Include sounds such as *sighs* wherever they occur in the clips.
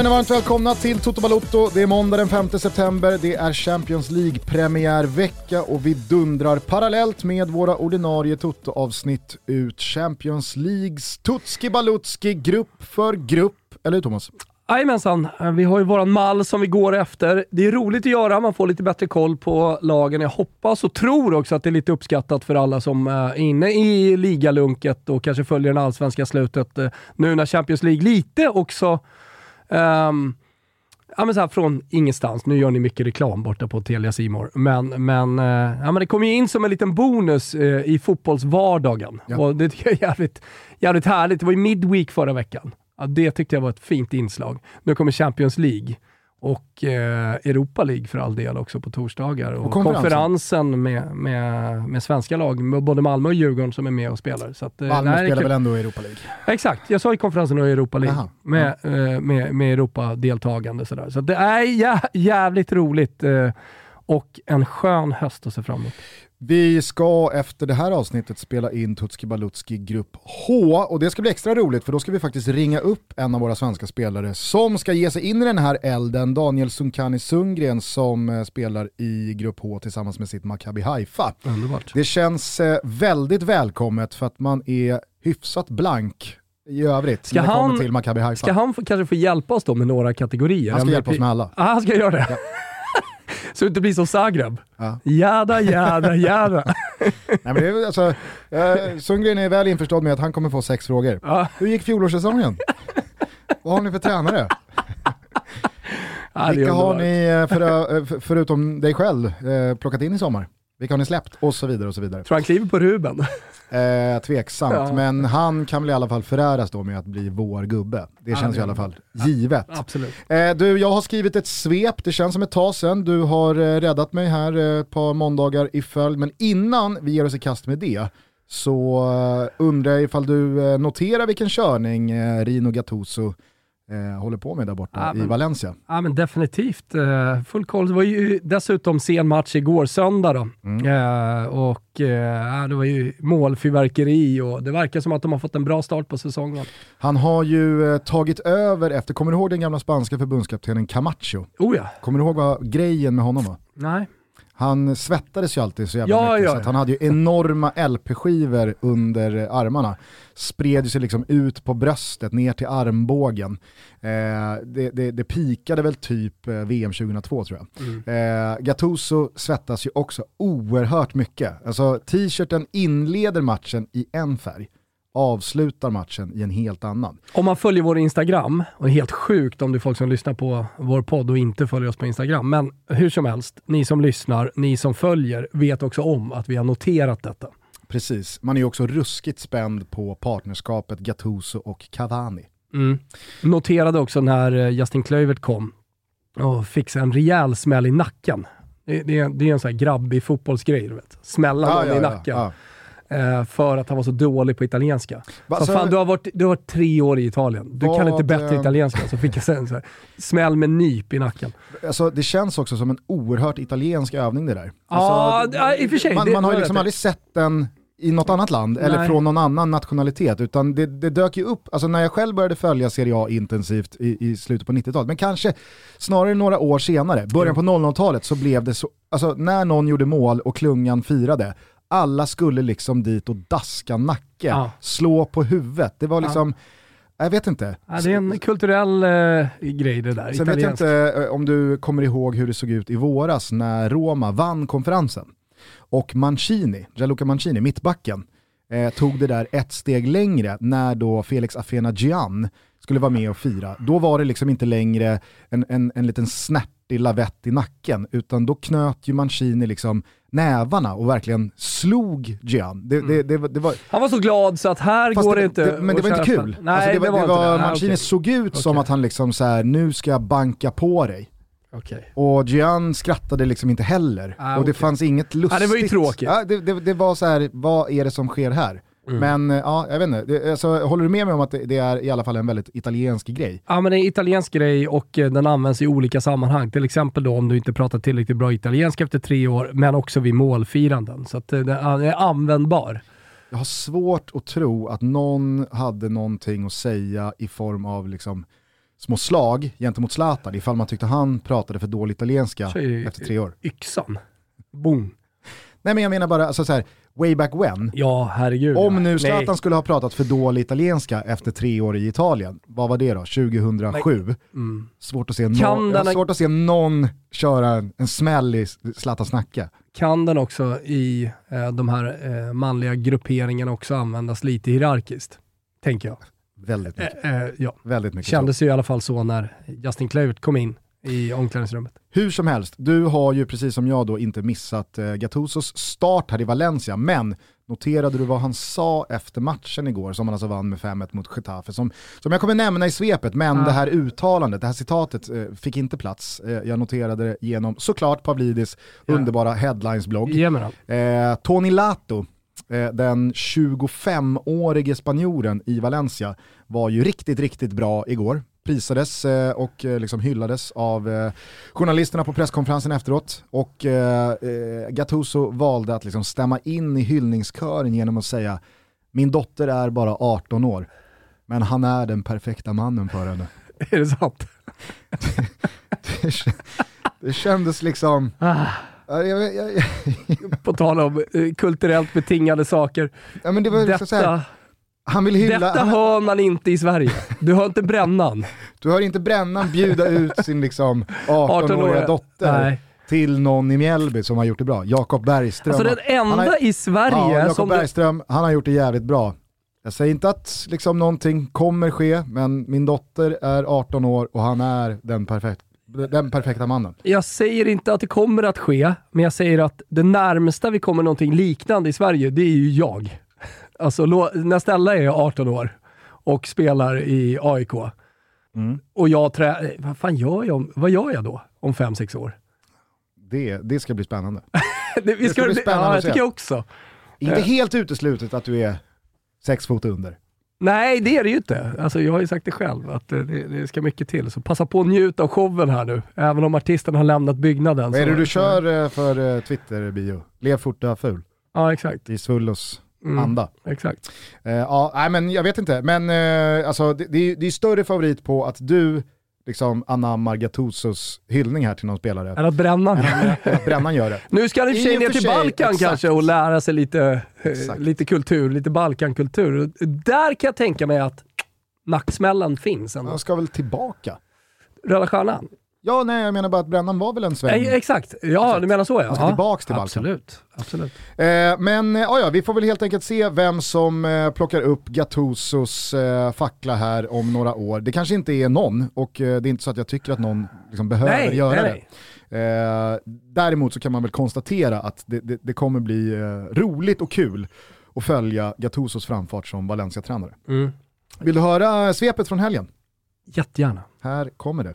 Känner varmt välkomna till Toto Balotto. Det är måndag den 5 september, det är Champions League-premiärvecka och vi dundrar parallellt med våra ordinarie Toto-avsnitt ut Champions Leagues Tutski Balutski grupp för grupp. Eller hur Thomas? Jajamensan, vi har ju våran mall som vi går efter. Det är roligt att göra, man får lite bättre koll på lagen. Jag hoppas och tror också att det är lite uppskattat för alla som eh, är inne i ligalunket och kanske följer det allsvenska slutet eh, nu när Champions League lite också Um, ja, men så här, från ingenstans, nu gör ni mycket reklam borta på Telia Simor. men, men, uh, ja, men det kommer ju in som en liten bonus uh, i fotbollsvardagen. Ja. Och det tycker jag är jävligt, jävligt härligt. Det var ju midweek förra veckan. Ja, det tyckte jag var ett fint inslag. Nu kommer Champions League och eh, Europa League för all del också på torsdagar. Och, och konferensen, konferensen med, med, med, svenska lag, både Malmö och Djurgården som är med och spelar. Så att, eh, Malmö spelar väl ändå i Europa League? Exakt, jag sa i konferensen och Europa League Aha, med, ja. eh, med, med Europa-deltagande. Sådär. Så det är jä jävligt roligt eh, och en skön höst att se fram emot. Vi ska efter det här avsnittet spela in Tutski Balutski Grupp H och det ska bli extra roligt för då ska vi faktiskt ringa upp en av våra svenska spelare som ska ge sig in i den här elden, Daniel Sunkani Sundgren som eh, spelar i Grupp H tillsammans med sitt Maccabi Haifa. Underbart. Det känns eh, väldigt välkommet för att man är hyfsat blank i övrigt ska när det kommer till Maccabi Haifa. Ska han kanske få hjälpa oss då med några kategorier? Han ska hjälpa oss med alla. Ah, han ska göra det? Ja. *laughs* *laughs* Så det inte blir som Zagreb. Ja. Jada, jada, jada. *laughs* Nej, men det är, alltså, eh, Sundgren är väl införstådd med att han kommer få sex frågor. Ja. Hur gick fjolårssäsongen? Vad har ni för tränare? *laughs* Ja, Vilka har ni, eh, för, eh, förutom dig själv, plockat in i sommar? Vilka har ni släppt? Och så vidare och så vidare. Tror han kliver på Ruben? Eh, tveksamt, ja. men han kan väl i alla fall föräras då med att bli vår gubbe. Det känns ja, i alla fall givet. absolut. Eh, du, jag har skrivit ett svep, det känns som ett tag sedan. Du har eh, räddat mig här eh, ett par måndagar i följd, men innan vi ger oss i kast med det så eh, undrar jag ifall du eh, noterar vilken körning Rino Gattuso eh, håller på med där borta ja, men, i Valencia. Ja men definitivt. Eh, full koll. Det var ju dessutom sen match igår söndag då. Mm. Eh, och eh, det var ju målfyrverkeri och det verkar som att de har fått en bra start på säsongen. Han har ju eh, tagit över efter, kommer du ihåg den gamla spanska förbundskaptenen Camacho? Oh ja. Kommer du ihåg vad grejen med honom var? Nej. Han svettades ju alltid så jävla ja, mycket ja, så han hade ju enorma LP-skivor under armarna. Spred sig liksom ut på bröstet, ner till armbågen. Eh, det, det, det pikade väl typ eh, VM 2002 tror jag. Mm. Eh, Gattuso svettas ju också oerhört mycket. Alltså t-shirten inleder matchen i en färg avslutar matchen i en helt annan. Om man följer vår Instagram, och det är helt sjukt om det är folk som lyssnar på vår podd och inte följer oss på Instagram, men hur som helst, ni som lyssnar, ni som följer, vet också om att vi har noterat detta. Precis, man är ju också ruskigt spänd på partnerskapet Gattuso och Cavani. Mm. Noterade också när eh, Justin Kluivert kom och fick en rejäl smäll i nacken. Det, det, det är en sån här grabbig fotbollsgrej, du vet. Smälla ah, någon ja, i nacken. Ja, ja eh, för att han var så dålig på italienska. Va, så, så fan, du, har varit, du har varit tre år i Italien, du vad, kan inte bättre eh, italienska. Så fick jag sen så här, smäll med nyp i nacken. Alltså, det känns också som en oerhört italiensk övning det där. Alltså, ja, i och för sig. Man, man har ju liksom aldrig sett den i något annat land Nej. eller från någon annan nationalitet. Utan det, det, dök ju upp, alltså när jag själv började följa Serie A intensivt i, i slutet på 90-talet, men kanske snarare några år senare, början på 00-talet så blev det så, alltså när någon gjorde mål och klungan firade, alla skulle liksom dit och daska nacke, ja. slå på huvudet. Det var liksom, ja. jag vet inte. Ja, det är en kulturell äh, grej det där. Sen vet jag inte äh, om du kommer ihåg hur det såg ut i våras när Roma vann konferensen. Och Mancini, Gianluca Mancini, mittbacken, eh, tog det där ett steg längre när då Felix Afena Gian skulle vara med och fira. Då var det liksom inte längre en, en, en liten snärtig lavett i nacken, utan då knöt ju Mancini liksom nävarna och verkligen slog Gian. Det, det, det, det var... Han var så glad så att här Fast går det inte Men det var inte kul. Nej, alltså det var, det var, Mancini såg ut okay. som att han liksom så här, nu ska jag banka på dig. Okay. Och Gian skrattade liksom inte heller. Ah, och det fanns inget lustigt. Ah, det var ju tråkigt. Ja, det, det, det, var så här, vad är det som sker här? Mm. Men ja, jag vet inte, det, alltså, håller du med mig om att det, det, är i alla fall en väldigt italiensk grej? Ja, men det är en italiensk grej och eh, den används i olika sammanhang. Till exempel då om du inte pratar tillräckligt bra italienska efter tre år, men också vid målfiranden. Så att den är användbar. Jag har svårt att tro att någon hade någonting att säga i form av liksom små slag gentemot Zlatan ifall man tyckte han pratade för dålig italienska efter tre år. Yxan. Boom. Nej men jag menar bara, alltså så här, way back when. Ja, herregud. Om nu Zlatan skulle ha pratat för dålig italienska efter tre år i Italien, vad var det då? 2007? Mm. Svårt, att se no den... svårt att se någon köra en, en smäll i Zlatan snacka. Kan den också i eh, de här eh, manliga grupperingarna också användas lite hierarkiskt? Tänker jag. Väldigt mycket. Eh, eh ja. Väldigt mycket Kändes så. ju i alla fall så när Justin Kluivert kom in i omklädningsrummet. Hur som helst, du har ju precis som jag då inte missat eh, Gattusos start här i Valencia, men noterade du vad han sa efter matchen igår, som han alltså vann med 5-1 mot Getafe, som, som jag kommer nämna i svepet, men ah. det här uttalandet, det här citatet eh, fick inte plats. Eh, jag noterade det genom såklart Pavlidis ja. underbara headlines-blogg. Eh, Tony Lato, eh, den 25-årige spanjoren i Valencia, var ju riktigt, riktigt bra igår prisades eh, och eh, liksom hyllades av eh, journalisterna på presskonferensen efteråt. Och Gattuso valde att liksom stämma in i hyllningskören genom att säga min dotter är bara 18 år, men han är den perfekta mannen för henne. *laughs* Är det sant? *laughs* det, kändes liksom... Ah. På tal om kulturellt betingade saker. Ja, men det var Detta han vill hylla... Detta hör man inte i Sverige. Du hör inte brännan. Du hör inte brännan bjuda ut sin liksom 18-åriga dotter. Nej till någon i Mjällby som har gjort det bra. Jakob Bergström. Alltså den enda har, i Sverige ja, Jakob som... Bergström, han har gjort det jävligt bra. Jag säger inte att liksom någonting kommer ske, men min dotter är 18 år och han är den, perfekt, den perfekta mannen. Jag säger inte att det kommer att ske, men jag säger att det närmsta vi kommer någonting liknande i Sverige, det är ju jag. Alltså, när Stella är 18 år och spelar i AIK mm. och jag trä... Vad fan gör jag? Vad gör jag då om 5-6 år? Det, det ska bli spännande. *laughs* det, det ska bli spännande ja, jag tycker jag också. Inte eh. helt uteslutet att du är sex fot under. Nej, det är det ju inte. Alltså, jag har ju sagt det själv, att det, det ska mycket till. Så passa på att njuta av showen här nu, även om artisten har lämnat byggnaden. Vad är det du kör eh, för eh, Twitter-bio? Lev fort, dö ful. Ja, exakt. I Svullos mm, anda. Exakt. Uh, ja, nej, men jag vet inte, men uh, alltså, det, det, är, det är större favorit på att du liksom anammar Gattusos hyllning här till någon spelare. Än att brännan, att brännan gör det. *laughs* Nu ska han i och för sig ner till Balkan exakt. kanske och lära sig lite, lite kultur, lite Balkankultur. Där kan jag tänka mig att nacksmällan finns. Han ska väl tillbaka? Röda Stjärnan? Ja, nej jag menar bara att Brännan var väl en sväng. Eh, exakt, ja exakt. du menar så ja. Han ska tillbaka till Balkan. Absolut. Absolut. Eh, men eh, ja, vi får väl helt enkelt se vem som eh, plockar upp Gattusos eh, fackla här om några år. Det kanske inte är någon och eh, det är inte så att jag tycker att någon liksom, behöver nej, göra nej, det. Däremot så kan man väl konstatera att det, det, det kommer bli roligt och kul att följa Gattusos framfart som Valencia-tränare. Mm. Vill du höra svepet från helgen? Jättegärna. Här kommer det.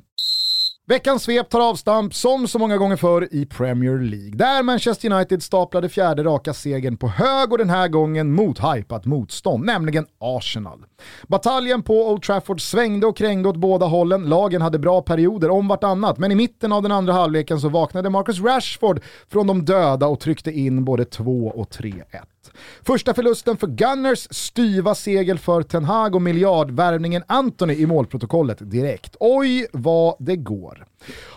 Veckans svep tar avstamp som så många gånger förr i Premier League. Där Manchester United staplade fjärde raka segern på hög och den här gången mot hypat motstånd, nämligen Arsenal. Bataljen på Old Trafford svängde och krängde åt båda hållen. Lagen hade bra perioder om vartannat, men i mitten av den andra halvleken så vaknade Marcus Rashford från de döda och tryckte in både 2 och 3-1. Första förlusten för Gunners, styva segel för Ten Hag och miljardvärvningen Anthony i målprotokollet direkt. Oj vad det går.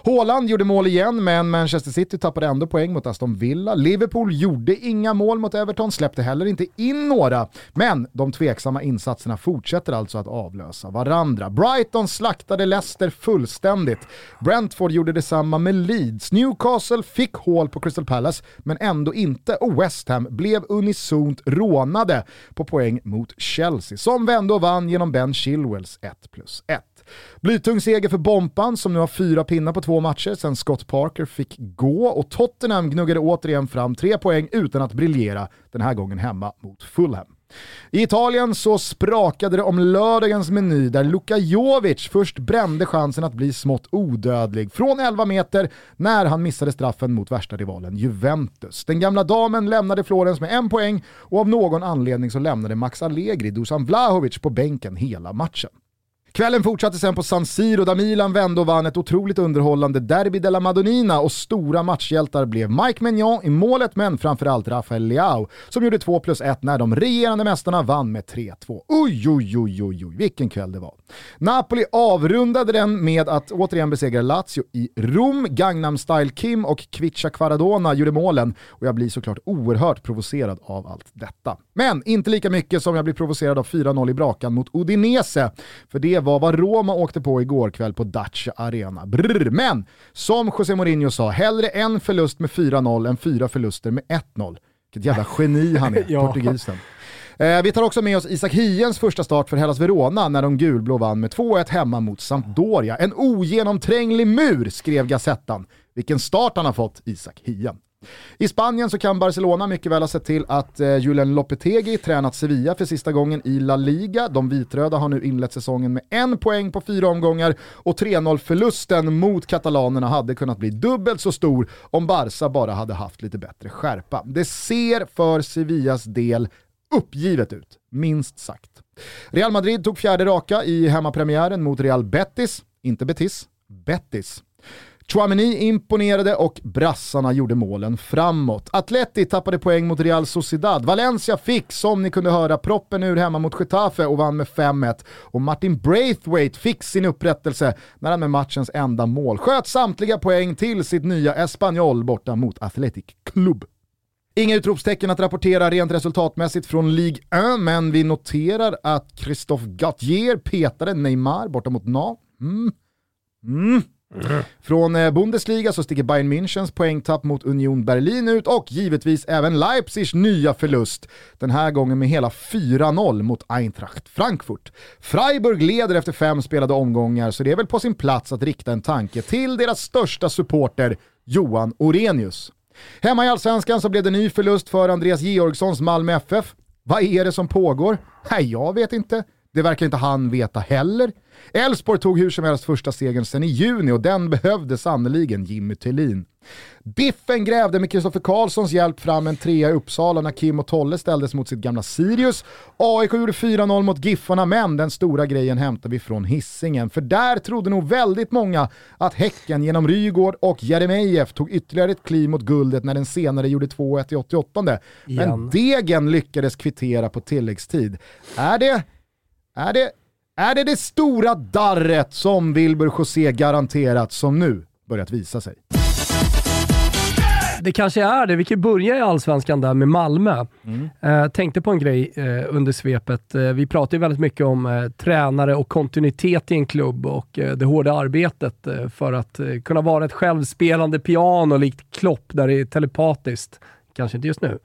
Haaland gjorde mål igen, men Manchester City tappade ändå poäng mot Aston Villa. Liverpool gjorde inga mål mot Everton, släppte heller inte in några, men de tveksamma insatserna fortsätter alltså att avlösa varandra. Brighton slaktade Leicester fullständigt. Brentford gjorde detsamma med Leeds. Newcastle fick hål på Crystal Palace, men ändå inte. Och West Ham blev unisont rånade på poäng mot Chelsea, som vände och vann genom Ben Chilwells 1 plus 1. Blytung seger för Bompan som nu har fyra pinnar på två matcher sedan Scott Parker fick gå och Tottenham gnuggade återigen fram tre poäng utan att briljera, den här gången hemma mot Fulham. I Italien så sprakade det om lördagens meny där Luka Jovic först brände chansen att bli smått odödlig från 11 meter när han missade straffen mot värsta rivalen Juventus. Den gamla damen lämnade Florens med en poäng och av någon anledning så lämnade Max Allegri Dusan Vlahovic på bänken hela matchen. Kvällen fortsatte sen på San Siro där Milan vände och vann ett otroligt underhållande Derby della Madonnina och stora matchhjältar blev Mike Maignan i målet men framförallt Rafael Leao som gjorde 2 plus 1 när de regerande mästarna vann med 3-2. Oj, oj, oj, oj, oj, vilken kväll det var. Napoli avrundade den med att återigen besegra Lazio i Rom. Gangnam Style Kim och Kvicha Kvaradona gjorde målen och jag blir såklart oerhört provocerad av allt detta. Men inte lika mycket som jag blir provocerad av 4-0 i brakan mot Udinese, för det var vad Roma åkte på igår kväll på Dacia Arena. Brrr. Men som José Mourinho sa, hellre en förlust med 4-0 än fyra förluster med 1-0. Vilket jävla geni han är, *laughs* ja. portugisen. Eh, vi tar också med oss Isak Hiens första start för Hellas Verona när de gulblå vann med 2-1 hemma mot Sampdoria. En ogenomtränglig mur, skrev Gazettan. Vilken start han har fått, Isak Hien. I Spanien så kan Barcelona mycket väl ha sett till att Julian Julen Lopetegi tränat Sevilla för sista gången i La Liga. De vitröda har nu inlett säsongen med en poäng på fyra omgångar och 3-0-förlusten mot katalanerna hade kunnat bli dubbelt så stor om Barca bara hade haft lite bättre skärpa. Det ser för Sevillas del uppgivet ut, minst sagt. Real Madrid tog fjärde raka i hemmapremiären mot Real Betis, inte Betis, Betis. Chouameni imponerade och brassarna gjorde målen framåt. Atleti tappade poäng mot Real Sociedad. Valencia fick, som ni kunde höra, proppen ur hemma mot Getafe och vann med 5-1. Och Martin Braithwaite fick sin upprättelse när han med matchens enda mål sköt samtliga poäng till sitt nya Espanyol borta mot Athletic Club. Inga utropstecken att rapportera rent resultatmässigt från Ligue 1, men vi noterar att Christophe Gauthier petade Neymar borta mot Na. Mm. Mm. Mm. Från eh, Bundesliga så sticker Bayern Münchens poängtapp mot Union Berlin ut och givetvis även Leipzigs nya förlust. Den här gången med hela 4-0 mot Eintracht Frankfurt. Freiburg leder efter fem spelade omgångar så det är väl på sin plats att rikta en tanke till deras största supporter Johan Orenius. Hemma i Allsvenskan så blev det ny förlust för Andreas Georgssons Malmö FF. Vad är det som pågår? Nej, jag vet inte. Det verkar inte han veta heller. Elfsborg tog hur som helst första segern sen i juni och den behövde sannoliken Jimmy Tillin. Biffen grävde med Kristoffer Karlssons hjälp fram en trea i Uppsala när Kim och Tolle ställdes mot sitt gamla Sirius. AIK gjorde 4-0 mot Giffarna, men den stora grejen hämtar vi från hissingen. För där trodde nog väldigt många att Häcken genom Rygård och Jeremejeff tog ytterligare ett kliv mot guldet när den senare gjorde 2-1 i 88. Men Degen lyckades kvittera på tilläggstid. Är det är det, är det det stora darret som Wilbur José garanterat som nu börjat visa sig? Det kanske är det. Vi kan börja i Allsvenskan där med Malmö. Mm. Eh, tänkte på en grej eh, under svepet. Eh, vi pratar ju väldigt mycket om eh, tränare och kontinuitet i en klubb och eh, det hårda arbetet eh, för att kunna vara ett självspelande piano likt Klopp där det är telepatiskt Kanske inte just nu.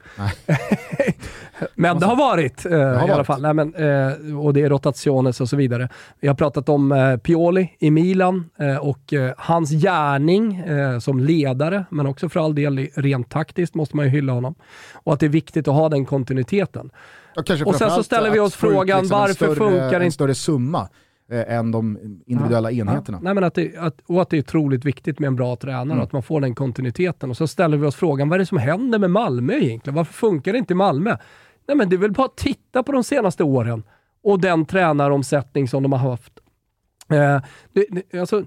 *laughs* men det har varit eh, det har i alla fall. Nej, men, eh, och det är rotationes och så vidare. Vi har pratat om eh, Pioli i Milan och hans gärning som ledare, men också för all del rent taktiskt måste man ju hylla honom. Och att det är viktigt att ha den kontinuiteten. Och, och sen så ställer vi oss frågan, liksom varför större, funkar inte... En större summa eh, än de individuella ja, enheterna. Ja. Nej, men att det, att, och att det är otroligt viktigt med en bra tränare, mm. att man får den kontinuiteten. Och så ställer vi oss frågan, vad är det som händer med Malmö egentligen? Varför funkar det inte i Malmö? Nej, men det är väl bara att titta på de senaste åren och den tränaromsättning som de har haft. Eh, det, det, alltså,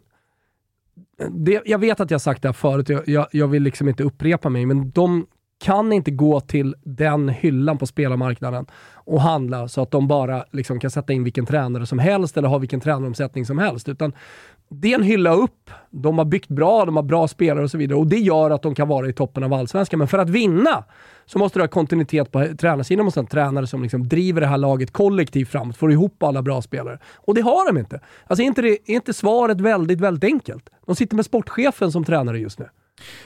det, jag vet att jag sagt det här förut, jag, jag, jag, vill liksom inte upprepa mig, men de kan inte gå till den hyllan på spelarmarknaden och handla så att de bara liksom kan sätta in vilken tränare som helst eller ha vilken tränaromsättning som helst. Utan det är en hylla upp. De har byggt bra, de har bra spelare och så vidare och det gör att de kan vara i toppen av allsvenskan. Men för att vinna så måste du ha kontinuitet på tränarsidan. Du måste ha en tränare som liksom driver det här laget kollektivt framåt, får ihop alla bra spelare. Och det har de inte. Alltså är inte, det, är inte svaret väldigt, väldigt enkelt? De sitter med sportchefen som tränare just nu.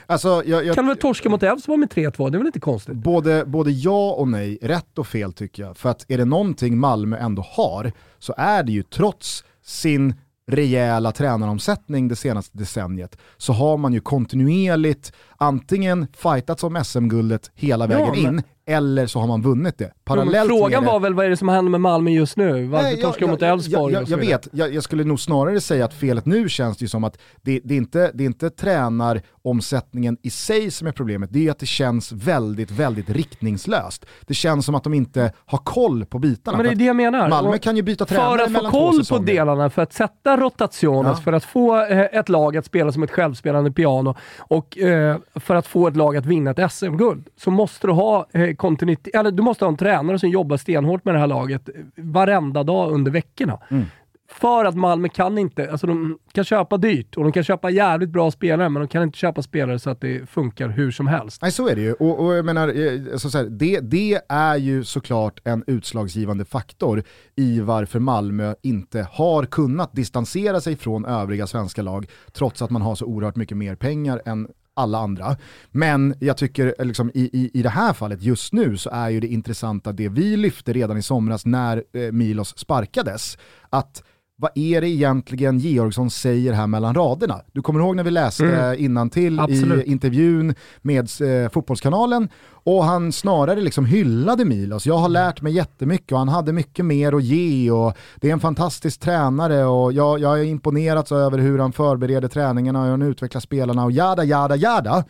Alltså, jag, jag, kan väl torska mot Elfsborg med 3-2, det är väl inte konstigt? Både, både ja och nej, rätt och fel tycker jag. För att är det någonting Malmö ändå har, så är det ju trots sin rejäla tränaromsättning det senaste decenniet så har man ju kontinuerligt antingen fightats om SM-guldet hela vägen ja, men... in eller så har man vunnit det parallellt Frågan med det- var väl vad är det som händer med Malmö just nu? Varför Nej, torskar de mot Elfsborg? Jag, jag, jag vet, jag, skulle nog snarare säga att felet nu känns det ju som att det, det, är inte, det är inte tränaromsättningen i sig som är problemet, det är att det känns väldigt, väldigt riktningslöst. Det känns som att de inte har koll på bitarna. Men det är För det jag menar. att Malmö kan ju byta För tränare att få mellan två koll på delarna, för att sätta rotationes, Ja. för att få eh, ett lag att spela som ett självspelande piano och eh, för att få ett lag att vinna ett SM-guld, så måste du ha eh, kontinuitet, eller du måste ha en tränare som jobbar stenhårt med det här laget eh, varenda dag under veckorna. Mm. För att Malmö kan inte, alltså de kan köpa dyrt och de kan köpa jävligt bra spelare, men de kan inte köpa spelare så att det funkar hur som helst. Nej så är det ju, och, och jag menar, eh, alltså så här, det, det är ju såklart en utslagsgivande faktor i varför Malmö inte har kunnat distansera sig från övriga svenska lag, trots att man har så oerhört mycket mer pengar än alla andra. Men jag tycker eh, liksom, i, i, i det här fallet just nu så är ju det intressanta det vi lyfte redan i somras när eh, Milos sparkades, att vad är det egentligen Georgsson säger här mellan raderna? Du kommer ihåg när vi läste Mm. innantill Absolut. i intervjun med eh, Fotbollskanalen och han snarare liksom hyllade Milos. Jag har lärt mig jättemycket och han hade mycket mer att ge och det är en fantastisk tränare och jag, jag är imponerad över hur han förbereder träningarna och hur han utvecklar spelarna och jada jada jada.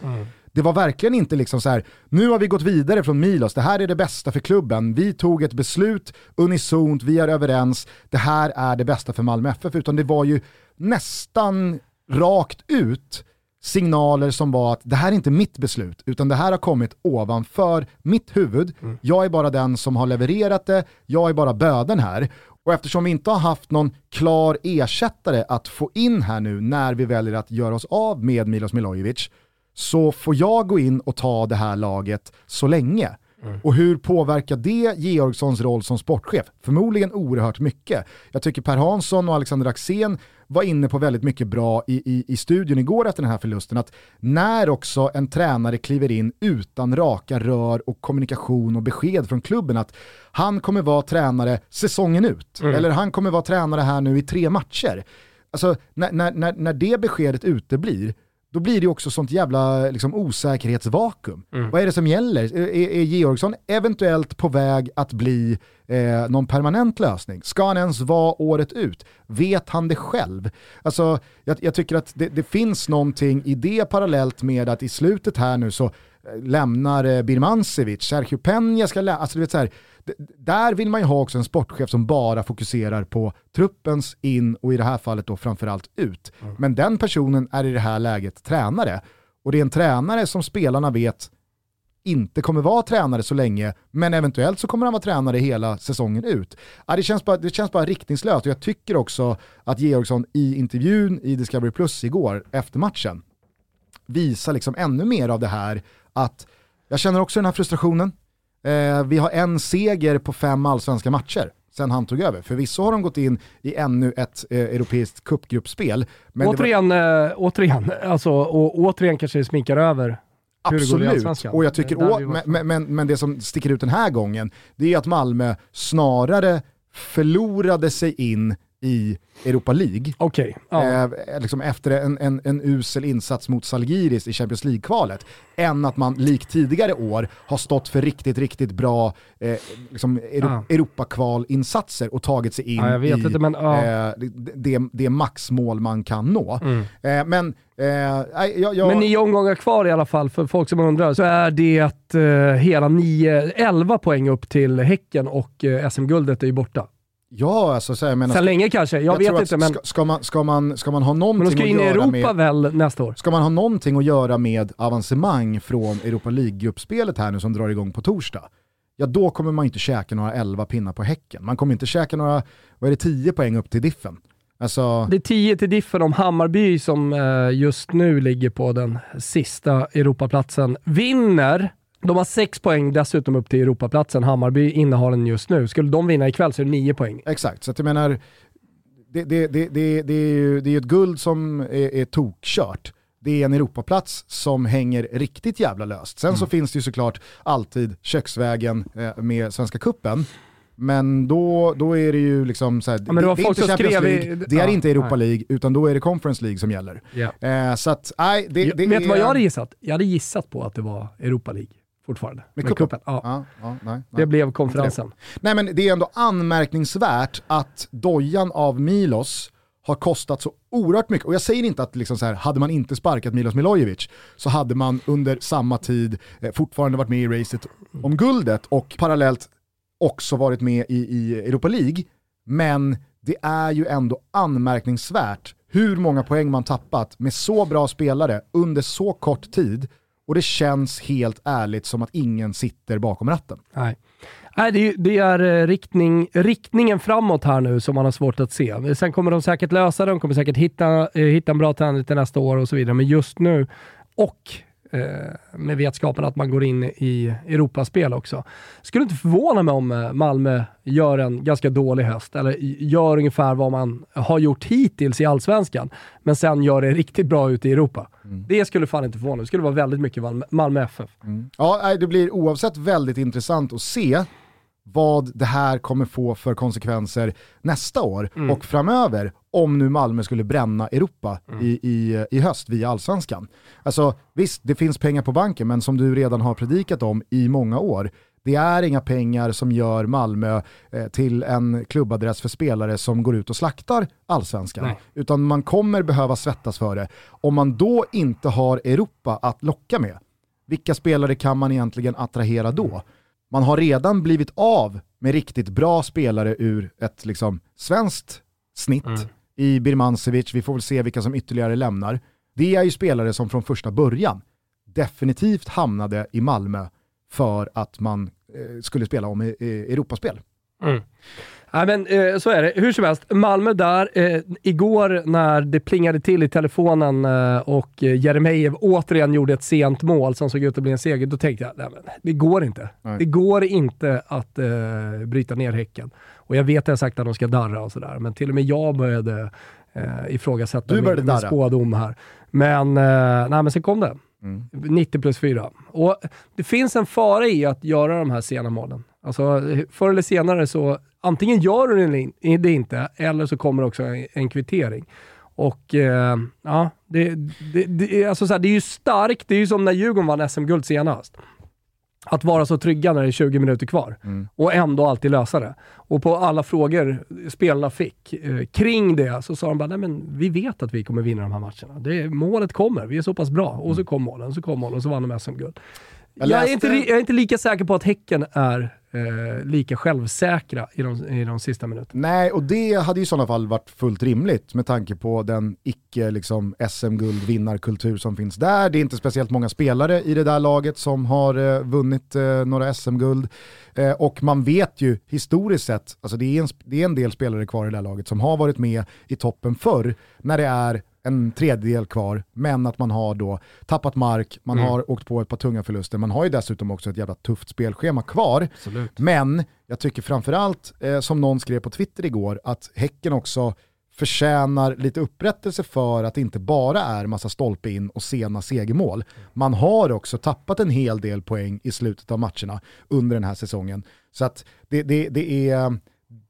Det var verkligen inte liksom så här, nu har vi gått vidare från Milos, det här är det bästa för klubben, vi tog ett beslut unisont, vi är överens, det här är det bästa för Malmö FF, utan det var ju nästan rakt ut signaler som var att det här är inte mitt beslut, utan det här har kommit ovanför mitt huvud. Jag är bara den som har levererat det, jag är bara böden här. Och eftersom vi inte har haft någon klar ersättare att få in här nu när vi väljer att göra oss av med Milos Milojevic, så får jag gå in och ta det här laget så länge. Och hur påverkar det Georgssons roll som sportchef? Förmodligen oerhört mycket. Jag tycker Per Hansson och Alexander Axén var inne på väldigt mycket bra i, i, i studion igår efter den här förlusten, att när också en tränare kliver in utan raka rör och kommunikation och besked från klubben att han kommer vara tränare säsongen ut, eller han kommer vara tränare här nu i tre matcher. Alltså när, när, när, när det beskedet uteblir, då blir det också sånt jävla liksom, osäkerhetsvakuum. Vad är det som gäller? Är, är Georgsson eventuellt på väg att bli eh, någon permanent lösning? Ska han ens vara året ut? Vet han det själv? Alltså, jag, jag tycker att det, det finns någonting i det parallellt med att i slutet här nu så eh, lämnar eh, Birmancevic, Sergio Peña ska lämna, alltså du vet så här, där vill man ju ha också en sportchef som bara fokuserar på truppens in och i det här fallet då framförallt ut. Men den personen är i det här läget tränare. Och det är en tränare som spelarna vet inte kommer vara tränare så länge, men eventuellt så kommer han vara tränare hela säsongen ut. Ja, det, känns bara, det känns bara riktningslöst och jag tycker också att Georgsson i intervjun i Discovery Plus igår efter matchen visar liksom ännu mer av det här att jag känner också den här frustrationen. Eh, vi har en seger på fem allsvenska matcher sen han tog över. Förvisso har de gått in i ännu ett eh, europeiskt cupgruppspel. Det var- återigen, eh, återigen, alltså, och återigen kanske det sminkar över Absolut, och jag tycker, å, men, men, men det som sticker ut den här gången, det är att Malmö snarare förlorade sig in i Europa League. Okej, ja. Eh, liksom efter en, en, en usel insats mot Salgiris i Champions League-kvalet, än att man likt tidigare år har stått för riktigt, riktigt bra eh, liksom Euro, Ja. Europakvalinsatser och tagit sig in Ja, i inte, men, eh, det, det, maxmål man kan nå. Mm. Eh, men eh, jag, jag, Men nio omgångar kvar i alla fall, för folk som undrar, så är det att eh, hela nio, 11 poäng upp till Häcken och eh, SM-guldet är ju borta. Ja, alltså så här, jag menar, Sen länge kanske, jag, tror vet att inte, men, ska, ska, man, ska, man, ska man ha men någonting de ska att in i göra Europa med väl nästa år? Ska man ha någonting att göra med avancemang från Europa League-gruppspelet här nu som drar igång på torsdag, ja då kommer man inte käka några 11 pinnar på Häcken. Man kommer inte käka några, vad är det, 10 poäng upp till diffen. Alltså, Det är 10 till diffen om Hammarby som eh, just nu ligger på den sista Europaplatsen vinner. De har 6 poäng dessutom upp till Europaplatsen. Hammarby innehar den just nu. Skulle de vinna ikväll så är det 9 poäng. exakt, så att jag menar, det, det, det, det, det, är ju det är ett guld som är, är tokkört. Det är en Europaplats som hänger riktigt jävla löst. Sen Mm. så finns det ju såklart alltid köksvägen eh, med Svenska Kuppen. Men då, då är det ju liksom så här, men det det, är inte Champions skrev i- League, det är ja, inte Europa nej. League, utan då är det Conference League som gäller. Yeah. Eh, så att, nej, det, det vet du vad jag hade gissat? Jag hade gissat på att det var Europa League fortfarande. Med Men kuppen? Ja. Ja, ja, nej, Det nej. blev konferensen. nej men det är ändå anmärkningsvärt att dojan av Milos har kostat så oerhört mycket. Och jag säger inte att liksom så här, hade man inte sparkat Milos Milojevic så hade man under samma tid eh, fortfarande varit med i racet om guldet och parallellt också varit med i, i Europa League. Men det är ju ändå anmärkningsvärt hur många poäng man tappat med så bra spelare under så kort tid och det känns helt ärligt som att ingen sitter bakom ratten. Nej. Nej, det, är- det är eh, riktning, riktningen framåt här nu som man har svårt att se. Sen kommer de säkert lösa det, de kommer säkert hitta, eh, hitta en bra tränare till nästa år och så vidare. Men just nu, och med vetskapen att man går in i Europaspel också. Skulle inte förvåna mig om eh, Malmö gör en ganska dålig höst, eller gör ungefär vad man har gjort hittills i Allsvenskan, men sen gör det riktigt bra ute i Europa. Det skulle fan inte förvåna mig. Det skulle vara väldigt mycket Malmö, Malmö FF. Ja, nej, det blir oavsett väldigt intressant att se vad det här kommer få för konsekvenser nästa år och framöver om nu Malmö skulle bränna Europa i, i, i höst via allsvenskan. Alltså visst, det finns pengar på banken, men som du redan har predikat om i många år, det är inga pengar som gör Malmö eh, till en klubbadress för spelare som går ut och slaktar allsvenskan. Nej. Utan man kommer behöva svettas för det. Om man då inte har Europa att locka med, vilka spelare kan man egentligen attrahera då? Man har redan blivit av med riktigt bra spelare ur ett liksom, svenskt snitt i Birmancevic, vi får väl se vilka som ytterligare lämnar. Det är ju spelare som från första början definitivt hamnade i Malmö för att man eh, skulle spela om i, i Europaspel. Nej men eh, så är det. Hur som helst, Malmö där. Eh, igår när det plingade till i telefonen eh, och eh, Jeremejeff återigen gjorde ett sent mål som såg ut att bli en seger, då tänkte jag, nej men det går inte. Nej. Det går inte att eh, bryta ner Häcken. Och jag vet att jag sagt att de ska darra och sådär, men till och med jag började eh, ifrågasätta Du började min, min spådom här. Men, eh, nej, men sen kom det. Mm. 90 plus 4. Och det finns en fara i att göra de här sena målen. Alltså, förr eller senare så antingen gör du det inte, eller så kommer också en, en kvittering. Och eh, ja, det, det, det, alltså så här, det är ju starkt. Det är ju som när Djurgården vann SM-guld senast. Att vara så trygga när det är 20 minuter kvar och ändå alltid lösa det. Och på alla frågor spelarna fick eh, kring det så sa de bara, nej men vi vet att vi kommer vinna de här matcherna. Det, målet kommer, vi är så pass bra. Och så kom målen, så kom målen och så vann de SM-guld. Jag Jag, är inte, jag är inte lika säker på att Häcken är eh, lika självsäkra i de, i de sista minuterna. Nej, och det hade ju i sådana fall varit fullt rimligt med tanke på den icke liksom, SM-guld-vinnarkultur som finns där. Det är inte speciellt många spelare i det där laget som har eh, vunnit eh, några SM-guld. Eh, och man vet ju historiskt sett, alltså det är, en, det är en del spelare kvar i det där laget som har varit med i toppen förr när det är en tredjedel kvar, men att man har då tappat mark, man har åkt på ett par tunga förluster, man har ju dessutom också ett jävla tufft spelschema kvar. Absolut. Men jag tycker framförallt, eh, som någon skrev på Twitter igår, att Häcken också förtjänar lite upprättelse för att det inte bara är massa stolpe in och sena segermål. Man har också tappat en hel del poäng i slutet av matcherna under den här säsongen. Så att det, det, det, är,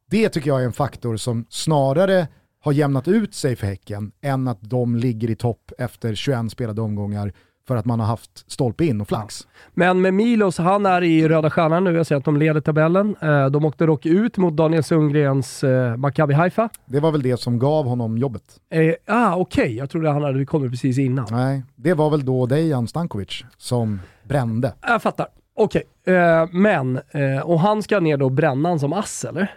det tycker jag är en faktor som snarare har jämnat ut sig för Häcken än att de ligger i topp efter 21 spelade omgångar för att man har haft stolpe in och flax. Men med Milos, han är i Röda Stjärnan nu. Jag ser att de leder tabellen. Eh, de åkte dock ut mot Daniel Sundgrens eh, Maccabi Haifa. Det var väl det som gav honom jobbet. Eh, ah, Okej, jag trodde han hade kommit precis innan. Nej, det var väl då Dejan Stankovic som brände. Jag fattar. Okej, eh, men, eh, och han ska ner då brännan som ass eller?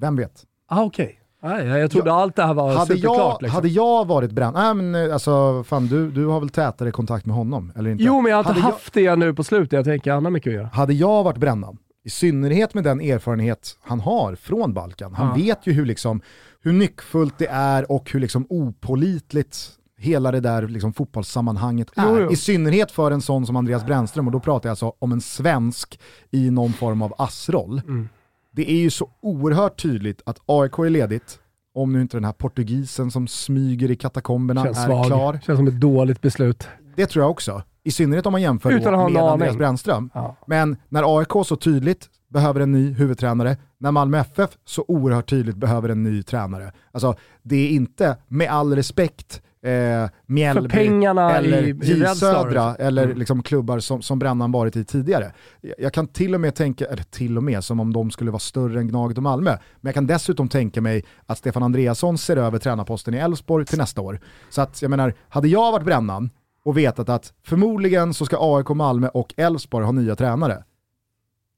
Vem vet? Ah, Okej. Nej, jag trodde allt det här var Hade superklart. jag, liksom. hade jag varit bränd, nej men eh, alltså fan du, du har väl tätare kontakt med honom, eller inte? Jo, men jag har inte hade haft det nu på slutet. Jag tänker han har mycket att göra. Jag, hade jag varit brännan, i synnerhet med den erfarenhet han har från Balkan, han Ja. vet ju hur, liksom, hur nyckfullt det är och hur liksom opålitligt hela det där liksom fotbollssammanhanget är. Jo, jo. I synnerhet för en sån som Andreas Brännström, och då pratar jag alltså om en svensk i någon form av assroll. Mm. Det är ju så oerhört tydligt att AIK är ledigt, om nu inte den här portugisen som smyger i katakomberna Känns är svag. klar. Känns som ett dåligt beslut. Det tror jag också. I synnerhet om man jämför Utan med Andreas aning. Brännström. Ja. Men när AIK så tydligt behöver en ny huvudtränare, när Malmö FF så oerhört tydligt behöver en ny tränare. Alltså, det är inte, med all respekt eh, Mjällby eller J Södra eller Mm. liksom klubbar som, som Brännan varit i tidigare. Jag- Jag kan till och med tänka, eller till och med som om de skulle vara större än Gnaget och Malmö, men jag kan dessutom tänka mig att Stefan Andreasson ser över tränarposten i Elfsborg till nästa år. Så att jag menar, hade jag varit Brännan och vetat att förmodligen så ska AIK, Malmö och Elfsborg ha nya tränare,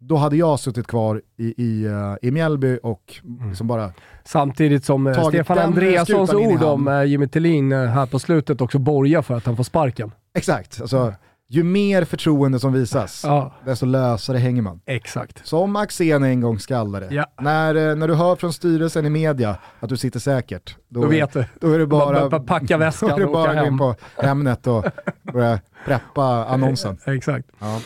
då hade jag suttit kvar i, i, eh, i Mjällby och liksom bara Samtidigt som eh, Stefan Andreassons ord om eh, Jimmy Tillin här på slutet också borgar för att han får sparken. Exakt, alltså, ju mer förtroende som visas, Ja, desto lösare hänger man. exakt. Som Axén en gång skallade. Ja. När, när du hör från styrelsen i media att du sitter säkert, då, Då vet du. då är det bara, Bara packa *laughs* väskan och bara åka gå in hem. på Hemnet och börja preppa annonsen. *laughs* Exakt. Ja.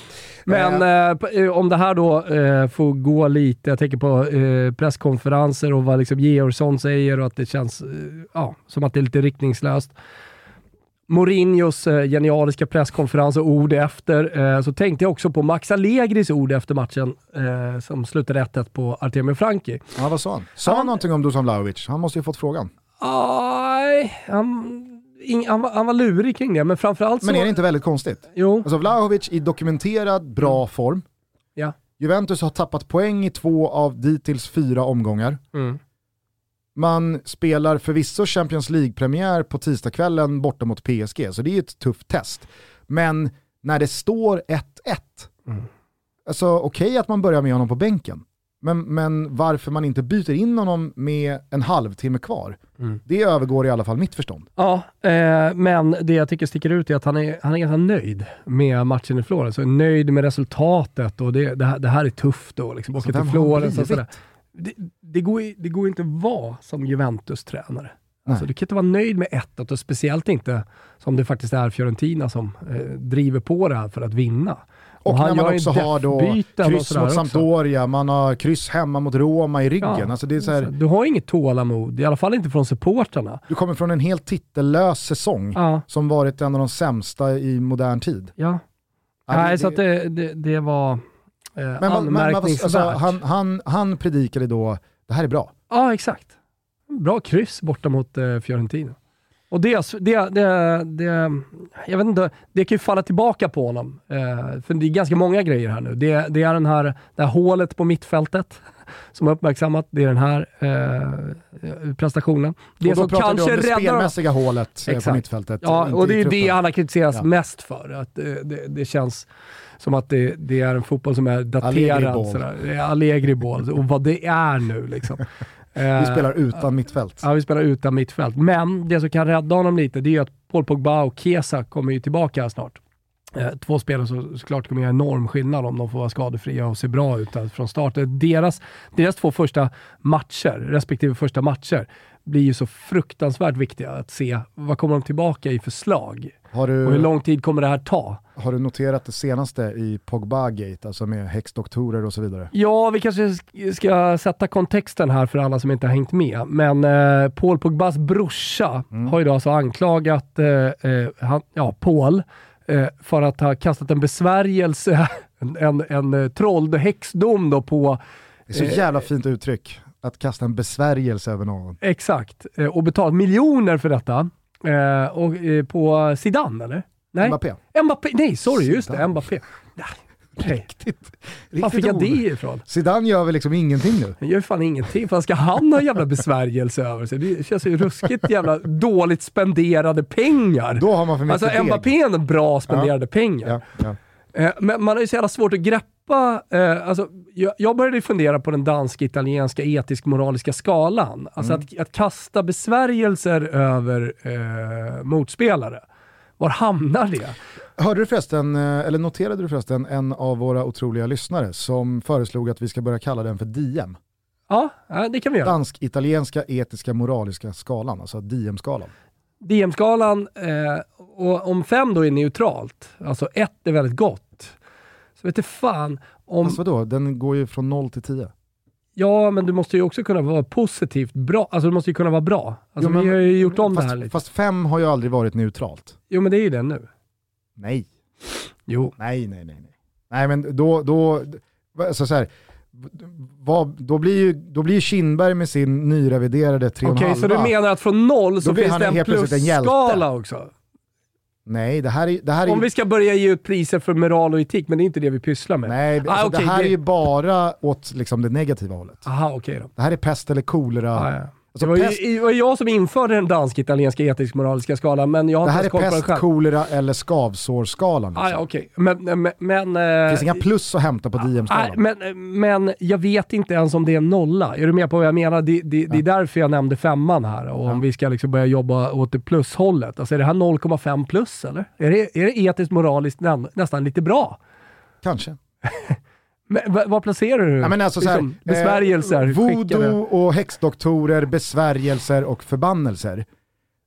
Men eh, p- eh, om det här då eh, får gå lite, jag tänker på eh, presskonferenser och vad liksom Georgsson säger och att det känns eh, ja, som att det är lite riktningslöst. Mourinhos eh, genialiska presskonferens och ord efter, eh, så tänkte jag också på Max Allegris ord efter matchen eh, som slutade 1-1 på Artemio Franki. ja, vad sa han? Sa han Han- någonting om Dusan Vlahovic? Han måste ju fått frågan. Aj, han, ing, han, var, han var lurig kring det, men framförallt så... Men är det inte väldigt konstigt? Jo, Alltså Vlahovic i dokumenterad bra form. ja. Juventus har tappat poäng i två av dittills fyra omgångar. Mm. Man spelar förvisso Champions League-premiär på tisdagskvällen borta mot PSG, så det är ju ett tufft test. Men när det står 1-1, Mm. alltså okej att man börjar med honom på bänken, men, men varför man inte byter in honom med en halvtimme kvar, Mm. det övergår i alla fall mitt förstånd. Ja, eh, men det jag tycker sticker ut är att han är, han är ganska nöjd med matchen i Florens. och Nöjd med resultatet och det, det, här, det här är tufft då. Liksom. Åka till Florens och sådär. Det, det, går, det går inte att vara som Juventus-tränare. Alltså, du kan inte vara nöjd med 1 och speciellt inte som det faktiskt är Fiorentina som eh, driver på det här för att vinna. Och, när man också har då och kryss mot också. Sampdoria, man har kryss hemma mot Roma i ryggen. Ja. Alltså det är så här, Du har inget tålamod, i alla fall inte från supportrarna. du kommer från en helt titellös säsong Ja, som varit en av de sämsta i modern tid. ja. Ja, Nej, det- så att det, det, det var eh, Men, vad- men, anmärkningsvärt. alltså, han, han, han predikade då, det här är bra. Ja, exakt. Bra kryss borta mot eh, Fiorentina. Och det, det, det, det, jag vet inte, det kan ju falla tillbaka på honom. Eh, för det är ganska många grejer här nu. Det, det är den här, det här hålet på mittfältet *laughs* som har uppmärksammat. Det är den här eh, prestationen. Det och då som pratar kanske du om det räddar spelmässiga hålet eh, på Exakt. mittfältet. Ja, och det är det han har kritiserats Ja. mest för. Att det, det, det känns som att det, det är en fotboll som är Allegri daterad. ball. sådär. Det är Allegri ball och vad det är nu liksom. *laughs* Vi Eh, spelar utan mittfält. Ja, vi spelar utan mittfält. Men det som kan rädda honom lite, det är ju att Paul Pogba och Kesa kommer ju tillbaka snart. Eh, två spelare som såklart kommer göra enorm skillnad om de får vara skadefria och se bra ut från start. Eh, Deras, deras två första matcher, respektive första matcher, blir ju så fruktansvärt viktiga att se vad kommer de tillbaka i för slag Har och hur du, lång tid kommer det här ta? har du noterat det senaste i Pogba-gate, alltså med häxdoktorer och så vidare? Ja, vi kanske sk- ska sätta kontexten här för alla som inte har hängt med. Men eh, Paul Pogbas brorsa har ju då alltså anklagat eh, eh, han, ja, Paul eh, för att ha kastat en besvärjelse, *laughs* en, en, en eh, troll, häxdom då på Det är så Eh, jävla fint uttryck, att kasta en besvärjelse över någon. Exakt. Eh, och betalat miljoner för detta. Eh, och, eh, på Zidane, eller? Nej, Mbappé. Mbappé. Nej, sorry, just det. Zidane. Mbappé. Riktigt, Var fick jag det ifrån? Zidane gör väl liksom ingenting nu? Han gör fan ingenting. Fan ska han ha jävla besvärjelse över sig? Det känns ju ruskigt jävla dåligt spenderade pengar. Då har man för mycket Alltså deg. Mbappé är en bra spenderade pengar. Ja, ja. Eh, Men man har ju så jävla svårt att greppa. Eh, alltså, jag, började fundera på den dansk-italienska etisk-moraliska skalan. Alltså att, att kasta besvärjelser över eh, motspelare. Var hamnar det? Hörde du förresten, eh, eller noterade du förresten en av våra otroliga lyssnare som föreslog att vi ska börja kalla den för DM? Ja, det kan vi göra. Dansk-italienska etiska moraliska skalan, alltså DM-skalan. DM-skalan, eh, och om fem då är neutralt, alltså ett är väldigt gott, så vet du fan om... Fast vadå, den går ju från 0 till 10. Ja, men du måste ju också kunna vara positivt bra. Alltså du måste ju kunna vara bra. Alltså Jo, men- vi har ju gjort om fast, det här lite. Fast 5 har ju aldrig varit neutralt. Jo, men det är ju det nu. Nej, Jo. nej, nej, nej. Nej, nej men då, då, alltså så här, vad, då, blir ju, då blir ju Kindberg med sin nyreviderade 3,5. Okej, så du menar att från noll så finns det en plusskala också? Nej, det här är, det här är Om vi ska börja ge ut priser för moral och etik, men det är inte det vi pysslar med. Nej, Ah, alltså, okej, det här det- är ju bara åt liksom, det negativa hållet. Aha, okej då. Det här är pest eller kolera. Ah, ja. Alltså, det, var pest, ju, det var jag som införde den dansk-italienska etisk-moraliska skalan, men jag har det inte här är koll på den pest, själv. kolera eller skavsårsskalan. Liksom. Ah, ja, okej. Men... men, men Det finns eh, inga plus att hämta på DM-skalan. men, men jag vet inte ens om det är en nolla. Är du med på vad jag menar? Det, det, det är därför jag nämnde femman här. Och om vi ska liksom börja jobba åt det plushållet. Alltså är det här 0,5 plus eller? Är det, är det etiskt moraliskt nä, nästan lite bra? Kanske. *laughs* Men, vad, placerar du? Ja, men alltså, så här, liksom, besvärjelser, eh, voodoo och häxdoktorer, besvärjelser och förbannelser.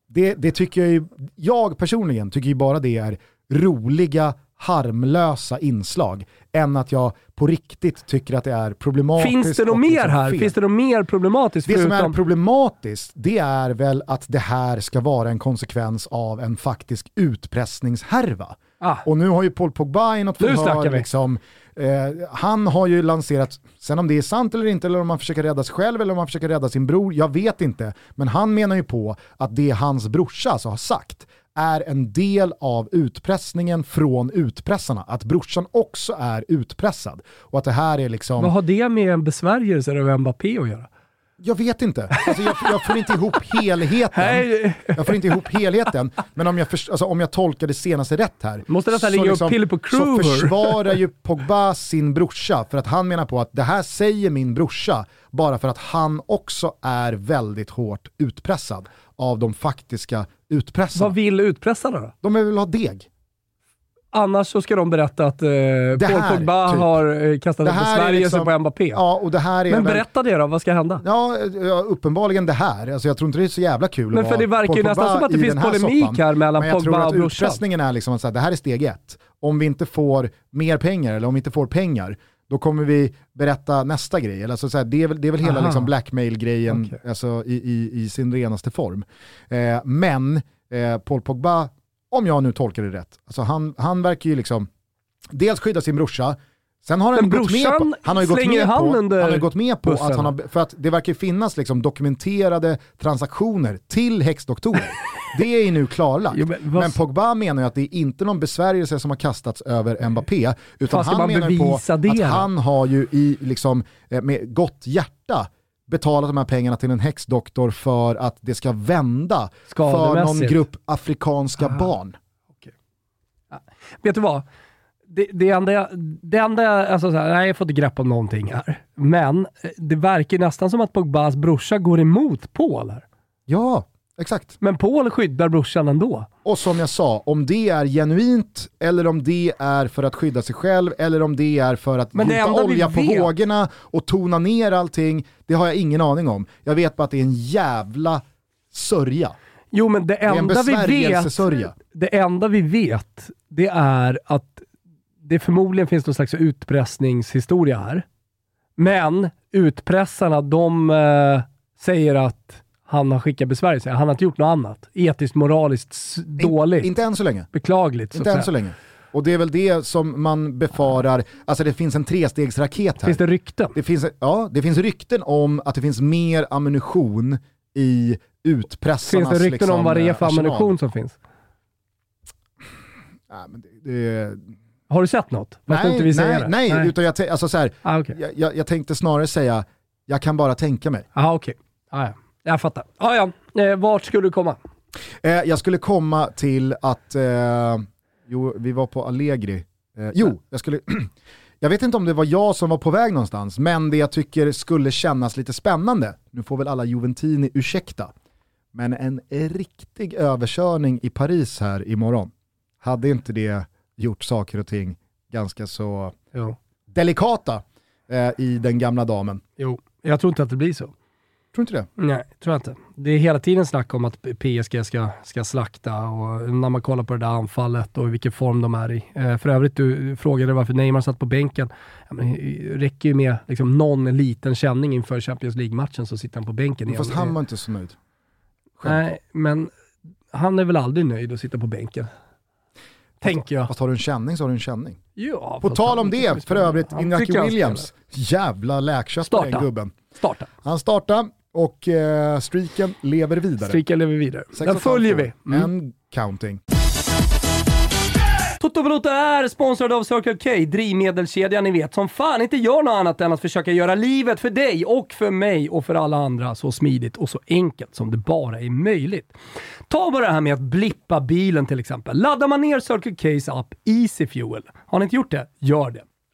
Det, det tycker jag ju, jag personligen tycker ju bara det är roliga, harmlösa inslag. Än att jag på riktigt tycker att det är problematiskt. Finns det något mer liksom här? fel. Finns det något mer problematiskt? Det som är förutom- problematiskt, det är väl att det här ska vara en konsekvens av en faktisk utpressningshärva. Ah. Och nu har ju Paul Pogba i något förhör, liksom, eh, han har ju lanserat, sen om det är sant eller inte, eller om han försöker rädda sig själv eller om han försöker rädda sin bror, jag vet inte. Men han menar ju på att det hans brorsa alltså har sagt är en del av utpressningen från utpressarna. Att brorsan också är utpressad. Och att det här är liksom... Vad har det med en besvärjelse av Mbappé att göra? Jag vet inte. Alltså jag, jag får inte ihop helheten. Jag får inte ihop helheten. Men om jag, förs- alltså om jag tolkar det senaste rätt här. Måste så ringa upp Pille på Så Kruger. försvarar ju Pogba sin brorsa för att han menar på att det här säger min brorsa bara för att han också är väldigt hårt utpressad av de faktiska utpressarna. vad vill utpressarna då? De vill ha deg. Annars så ska de berätta att eh, Paul här, Pogba typ. har eh, kastat här är besvärjelse liksom- på Mbappé. Ja, och det här är Men väl- berätta det då, vad ska hända? Ja, uppenbarligen det här. Alltså jag tror inte det är så jävla kul Men för det verkar ju nästan som att det finns här polemik soppan. här mellan Men jag Pogba tror och att utpressningen är liksom att säga, det här är steg ett. Om vi inte får mer pengar eller om vi inte får pengar, då kommer vi berätta nästa grej. Alltså så här, det, är väl, det är väl hela liksom blackmail-grejen Okej. alltså, i, i, i sin renaste form. Eh, men eh, Paul Pogba, om jag nu tolkar det rätt, alltså han, han verkar ju liksom dels skydda sin brorsa, Sen har han, gått med på, han har ju gått med på, han har gått med på bussen. att han har, för att det verkar finnas liksom dokumenterade transaktioner till häxdoktorer. *laughs* Det är ju nu klarlagt. Jo, men men Pogba menar ju att det är inte någon besvärjelse som har kastats över Mbappé, utan han menar ju på det att han har ju i, liksom, eh, med gott hjärta betalat de här pengarna till en häxdoktor för att det ska vända för någon grupp afrikanska Ah. barn. Vet du vad? Det, det enda, jag- det enda jag- alltså så här, nej, jag får inte grepp om någonting här. Men eh, det verkar nästan som att Pogbas brorsa går emot Paul här. Ja, exakt. Men Paul skyddar brorsan ändå. Och som jag sa, om det är genuint eller om det är för att skydda sig själv eller om det är för att det gjuta olja på vet- vågorna och tona ner allting, det har jag ingen aning om. Jag vet bara att det är en jävla sörja. Jo, men det Det enda vi vet, det enda vi vet, det är att det förmodligen finns någon slags utpressningshistoria här. Men utpressarna, de eh, säger att han har skickat besvärjelse. Han har inte gjort något annat. Etiskt, moraliskt dåligt. Inte än så länge. Beklagligt. Inte än så länge. Och det är väl det som man befarar, alltså det finns en trestegsraket här. Finns det rykten? Det finns, ja, det finns rykten om att det finns mer ammunition i utpressarnas Finns det rykten liksom, om vad det är för eh, arsenal. ammunition som finns? Nej, men det, det, Har du sett något? Fast nej, inte säga nej, det? nej, utan jag, alltså så här, Ah, okej. jag, jag, tänkte snarare säga, jag kan bara tänka mig. Aha, okej. Ah, ja. Jag fattar. Ah, ja. eh, vart skulle du komma? Eh, jag skulle komma till att, eh, jo, vi var på Allegri. Eh, jo, jag skulle, *clears throat* jag vet inte om det var jag som var på väg någonstans, men det jag tycker skulle kännas lite spännande, nu får väl alla Juventini ursäkta, men en riktig överkörning i Paris här imorgon, hade inte det gjort saker och ting ganska så Jo. delikata eh, i den gamla damen? jo. Jag tror inte att det blir så. Tror du inte det? Nej, tror jag inte. Det är hela tiden snack om att PSG ska, ska slakta och när man kollar på det där anfallet och vilken form de är i. Eh, för övrigt, du frågade varför Neymar satt på bänken. Ja, men det räcker ju med liksom, någon liten känning inför Champions League-matchen så sitter han på bänken. Fast igen. han var inte så nöjd. Själv. Nej, men han är väl aldrig nöjd att sitta på bänken. tänker jag. Fast har du en känning så har du en känning. Ja, På fast tal om det, för övrigt, Inaki Williams. Jävla läkkött på den gubben. Starta. Han startar och eh, streaken lever vidare. Streaken lever vidare. Den följer vi. Mm. En counting. Toto är sponsrad av Circle K, drivmedelskedjan ni vet, som fan inte gör något annat än att försöka göra livet för dig och för mig och för alla andra så smidigt och så enkelt som det bara är möjligt. Ta bara det här med att blippa bilen till exempel. Laddar man ner Circle K's app Easy Fuel, har ni inte gjort det? Gör det.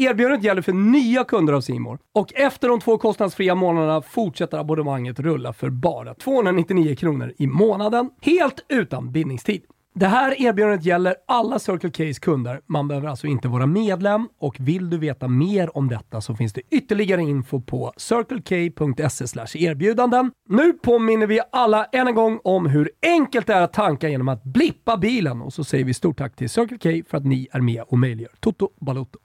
Erbjudandet gäller för nya kunder av Simor och efter de två kostnadsfria månaderna fortsätter abonnemanget rulla för bara 299 kronor i månaden, helt utan bindningstid. Det här erbjudandet gäller alla Circle K's kunder. Man behöver alltså inte vara medlem och vill du veta mer om detta så finns det ytterligare info på circlek.se erbjudanden. Nu påminner vi alla än en gång om hur enkelt det är att tanka genom att blippa bilen och så säger vi stort tack till Circle K för att ni är med och möjliggör Toto Balotto.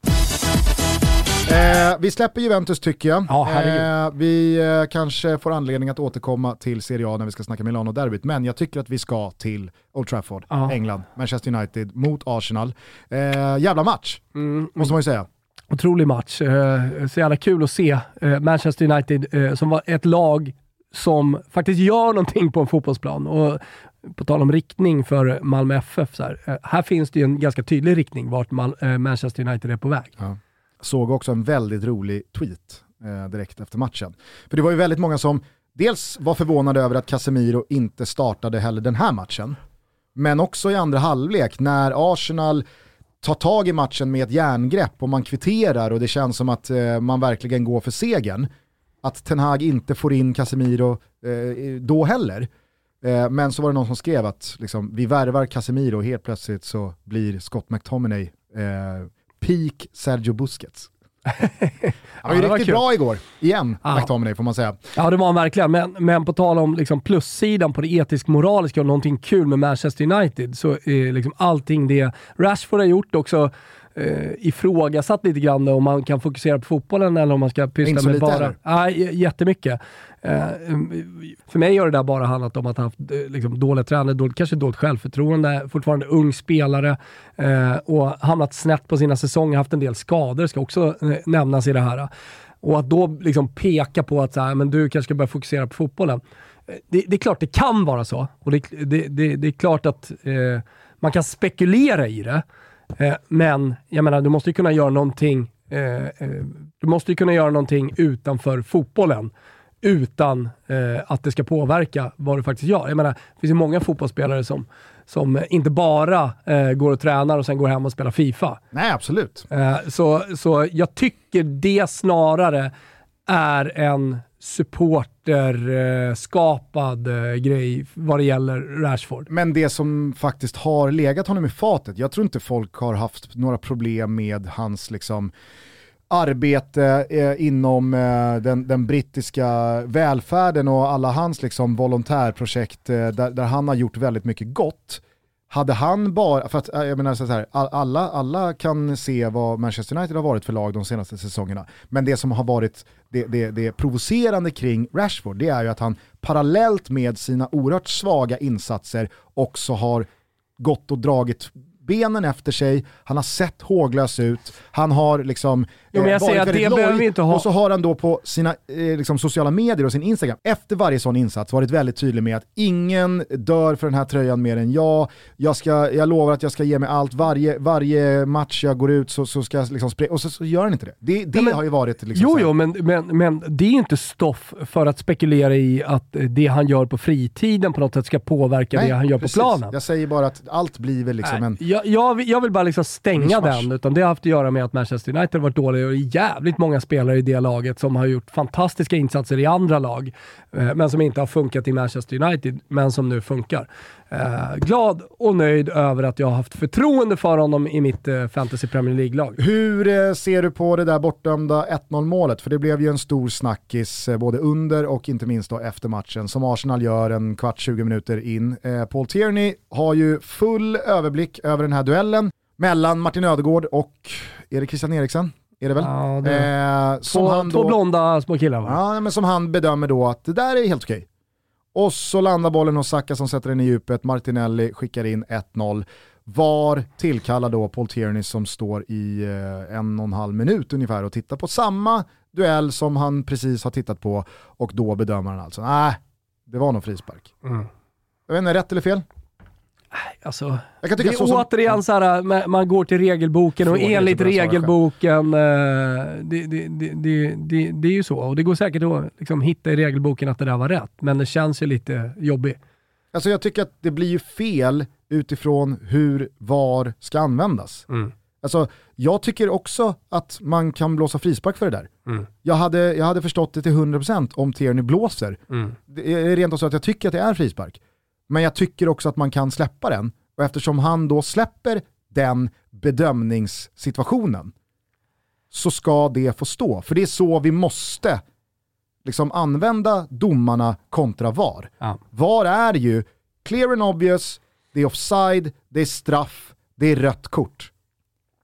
Eh, vi släpper Juventus tycker jag. Ja, eh, vi eh, kanske får anledning att återkomma till Serie A när vi ska snacka Milano-derbyt, men jag tycker att vi ska till Old Trafford, Ja. England, Manchester United mot Arsenal. Eh, jävla match, Mm, måste man ju säga. Otrolig match. Eh, så jävla kul att se eh, Manchester United som var ett lag som faktiskt gör någonting på en fotbollsplan. Och på tal om riktning för Malmö FF, så här, här finns det ju en ganska tydlig riktning vart Manchester United är på väg. Såg också en väldigt rolig tweet eh, direkt efter matchen. För det var ju väldigt många som dels var förvånade över att Casemiro inte startade heller den här matchen, men också i andra halvlek när Arsenal tar tag i matchen med ett järngrepp och man kvitterar och det känns som att eh, man verkligen går för segern. Att Ten Hag inte får in Casemiro eh, då heller. Eh, men så var det någon som skrev att liksom, vi värvar Casemiro och helt plötsligt så blir Scott McTominay eh, peak Sergio Busquets. *laughs* Han var ju var riktigt kul. bra igår, igen. McTominay får man säga. Ja, det var han verkligen. Men, men på tal om liksom plussidan på det etisk-moraliska och någonting kul med Manchester United, så är liksom allting det Rashford har gjort också eh, ifrågasatt lite grann om man kan fokusera på fotbollen eller om man ska pyssla med bara... heller. J- jättemycket. Eh, för mig har det där bara handlat om att han haft eh, liksom, dåliga tränare, dåligt, kanske dåligt självförtroende, fortfarande ung spelare eh, och hamnat snett på sina säsonger, haft en del skador, ska också eh, nämnas i det här. Och att då liksom peka på att så här, men du kanske ska börja fokusera på fotbollen. Eh, Det, det är klart det kan vara så. Och det, det, det, det är klart att eh, man kan spekulera i det. Eh, men jag menar, du måste ju kunna göra någonting eh, eh, du måste ju kunna göra någonting utanför fotbollen utan att det ska påverka vad du faktiskt gör. Jag menar, det finns ju många fotbollsspelare som, som inte bara eh, går och tränar och sen går hem och spelar FIFA. Nej, absolut. Eh, så, så jag tycker det snarare är en supporterskapad Eh, skapad eh, grej vad det gäller Rashford. Men det som faktiskt har legat honom i fatet, jag tror inte folk har haft några problem med hans liksom arbete eh, inom eh, den, den brittiska välfärden och alla hans liksom volontärprojekt eh, där, där han har gjort väldigt mycket gott. Hade han bara, för att eh, jag menar så här, alla, alla kan se vad Manchester United har varit för lag de senaste säsongerna, men det som har varit det, det, det provocerande kring Rashford, det är ju att han parallellt med sina oerhört svaga insatser också har gått och dragit benen efter sig, han har sett håglös ut, han har liksom Jo, men jag varit säger att väldigt det loj, inte ha. och så har han då på sina eh, liksom sociala medier och sin Instagram, efter varje sån insats varit väldigt tydlig med att ingen dör för den här tröjan mer än jag, jag, ska, jag lovar att jag ska ge mig allt, varje, varje match jag går ut så, så ska jag liksom springa, och så, så gör han inte det. Det, det Ja, men- har ju varit liksom Jo, jo, men, men, men det är ju inte stoff för att spekulera i att eh, det han gör på fritiden på något sätt ska påverka det han gör precis. på planen. Jag säger bara att allt blir väl liksom Nej, en, Jag, jag, vill- jag vill bara liksom stänga den, utan det har haft att göra med att Manchester United har varit dåliga och det är jävligt många spelare i det laget som har gjort fantastiska insatser i andra lag, eh, men som inte har funkat i Manchester United, men som nu funkar. Eh, glad och nöjd över att jag har haft förtroende för honom i mitt eh, Fantasy Premier League-lag. Hur eh, ser du på det där bortdömda 1-0 målet? För det blev ju en stor snackis eh, både under och inte minst då efter matchen som Arsenal gör en kvart 20 minuter in. Paul Tierney har ju full överblick över den här duellen mellan Martin Ödegård och, är det Christian Eriksen? Är det väl? Ja, det, Eh, som två, han två då, blonda små killar va? ja, men som han bedömer då att det där är helt okej. Och så landar bollen hos Saka som sätter den i djupet, Martinelli skickar in 1-0. VAR tillkallar då Paul Tierney som står i eh, en och en halv minut ungefär och tittar på samma duell som han precis har tittat på och då bedömer han alltså, nej, det var nog frispark. Mm. Jag vet inte, rätt eller fel? Alltså, det är så som, återigen så här, man- man går till regelboken och enligt regelboken, eh, det, det, det, det, är ju så. Och det går säkert att liksom hitta i regelboken att det där var rätt, men det känns ju lite jobbigt. alltså jag tycker att det blir ju fel utifrån hur VAR ska användas. Mm. Alltså, jag tycker också att man kan blåsa frispark för det där. Mm. Jag hade, jag hade förstått det till 100% om Tierney blåser. Mm. Det är rent och så att jag tycker att det är frispark. Men jag tycker också att man kan släppa den. Och eftersom han då släpper den bedömningssituationen så ska det få stå. För det är så vi måste liksom använda domarna kontra VAR. Ja. VAR är ju clear and obvious, det är offside, det är straff, det är rött kort.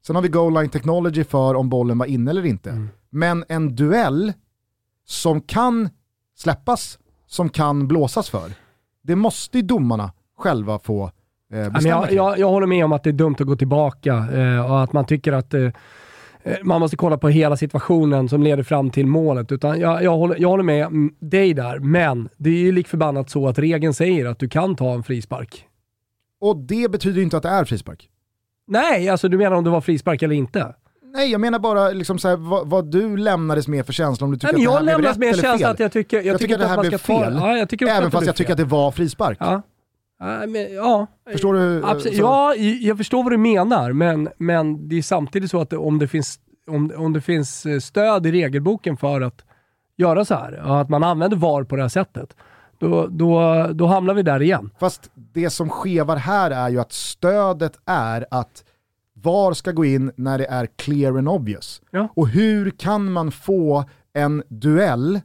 Sen har vi goal line technology för om bollen var inne eller inte. Mm. Men en duell som kan släppas, som kan blåsas för, det måste ju domarna själva få eh, bestämma jag, jag, jag håller med om att det är dumt att gå tillbaka eh, och att man tycker att eh, eh, man måste kolla på hela situationen som leder fram till målet. Utan jag, jag, håller, jag håller med dig där, men det är ju lik förbannat så att regeln säger att du kan ta en frispark. Och det betyder inte att det är frispark. Nej, alltså du menar om det var frispark eller inte? Nej, jag menar bara liksom så här, vad, vad du lämnades med för känsla om du tycker Nej, men att det här jag blev rätt med eller fel. att jag tycker, jag Jag tycker tycker inte att det att här blev fel. Ja, jag tycker Även att fast jag tycker att det var frispark. Ja. Ja, men, ja. Förstår du? Absolut. Så- Ja, jag förstår vad du menar, men, men det är samtidigt så att om, det finns, om, om det finns eh, stöd i regelboken för att göra så här, att man använder VAR på det här sättet, då, då, då hamnar vi där igen. Fast det som skevar här är ju att stödet är att VAR ska gå in när det är clear and obvious. Ja. Och hur kan man få en duell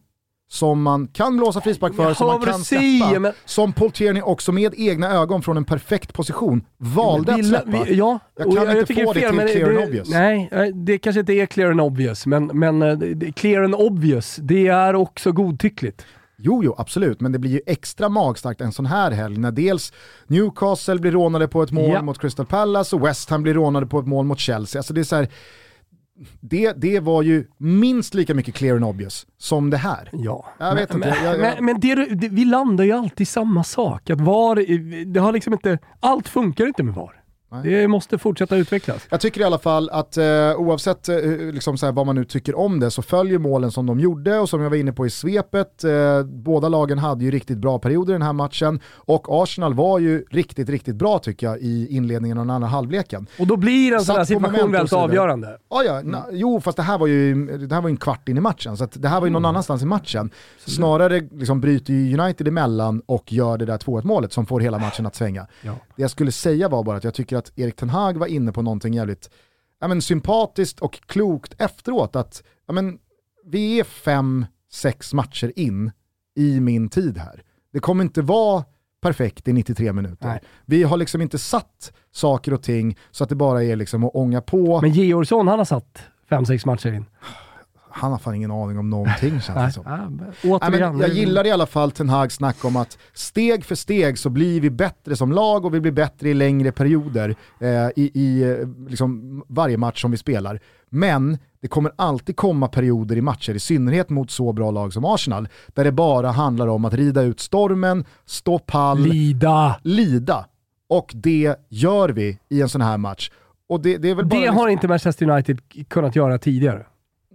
som man kan blåsa frispark för, Jag som man kan släppa, men- som Paul Tierney också med egna ögon från en perfekt position valde att Vi- släppa. vi- ja, Jag kan inte tycker få det är till clear and obvious. Nej, eh, det kanske inte är clear and obvious, men, men eh, det- det- clear and obvious, det är också godtyckligt. Jo, jo, absolut, men det blir ju extra magstarkt en sån här helg när dels Newcastle blir rånade på ett mål Ja. mot Crystal Palace och West Ham blir rånade på ett mål mot Chelsea. Alltså det, är så här, det, det var ju minst lika mycket clear and obvious som det här. Ja. Jag vet men, inte, Men, jag- jag- men, men det, det, vi landar ju alltid i samma sak. Att VAR, det har liksom inte, allt funkar inte med VAR. Nej. Det måste fortsätta utvecklas. Jag tycker i alla fall att eh, oavsett eh, liksom så här, vad man nu tycker om det så följer målen som de gjorde och som jag var inne på i svepet. Eh, båda lagen hade ju riktigt bra perioder i den här matchen och Arsenal var ju riktigt, riktigt bra tycker jag i inledningen av den andra halvleken. Och då blir en sån här situation väldigt så avgörande. Ja, ja, na, jo, fast det här var ju det här var ju en kvart in i matchen, så det här var ju någon annanstans i matchen. Snarare liksom bryter ju United emellan och gör det där 2-1 målet som får hela matchen att svänga. Ja. Det jag skulle säga var bara att jag tycker att Erik Ten Hag var inne på någonting jävligt ja, men, sympatiskt och klokt efteråt. Att ja, men, vi är fem, sex matcher in i min tid här. Det kommer inte vara perfekt i 93 minuter. Nej. Vi har liksom inte satt saker och ting så att det bara är liksom att ånga på. Men Georgsson, han har satt fem, sex matcher in. Han har fan ingen aning om någonting känns det som. Ja, Nej, men jag gillar i alla fall Ten Hag snack om att steg för steg så blir vi bättre som lag och vi blir bättre i längre perioder eh, i, i eh, liksom varje match som vi spelar. Men det kommer alltid komma perioder i matcher, i synnerhet mot så bra lag som Arsenal, där det bara handlar om att rida ut stormen, stå pall, Lida. lida. Och det gör vi i en sån här match. Och det, det Det liksom- har inte Manchester United kunnat göra tidigare.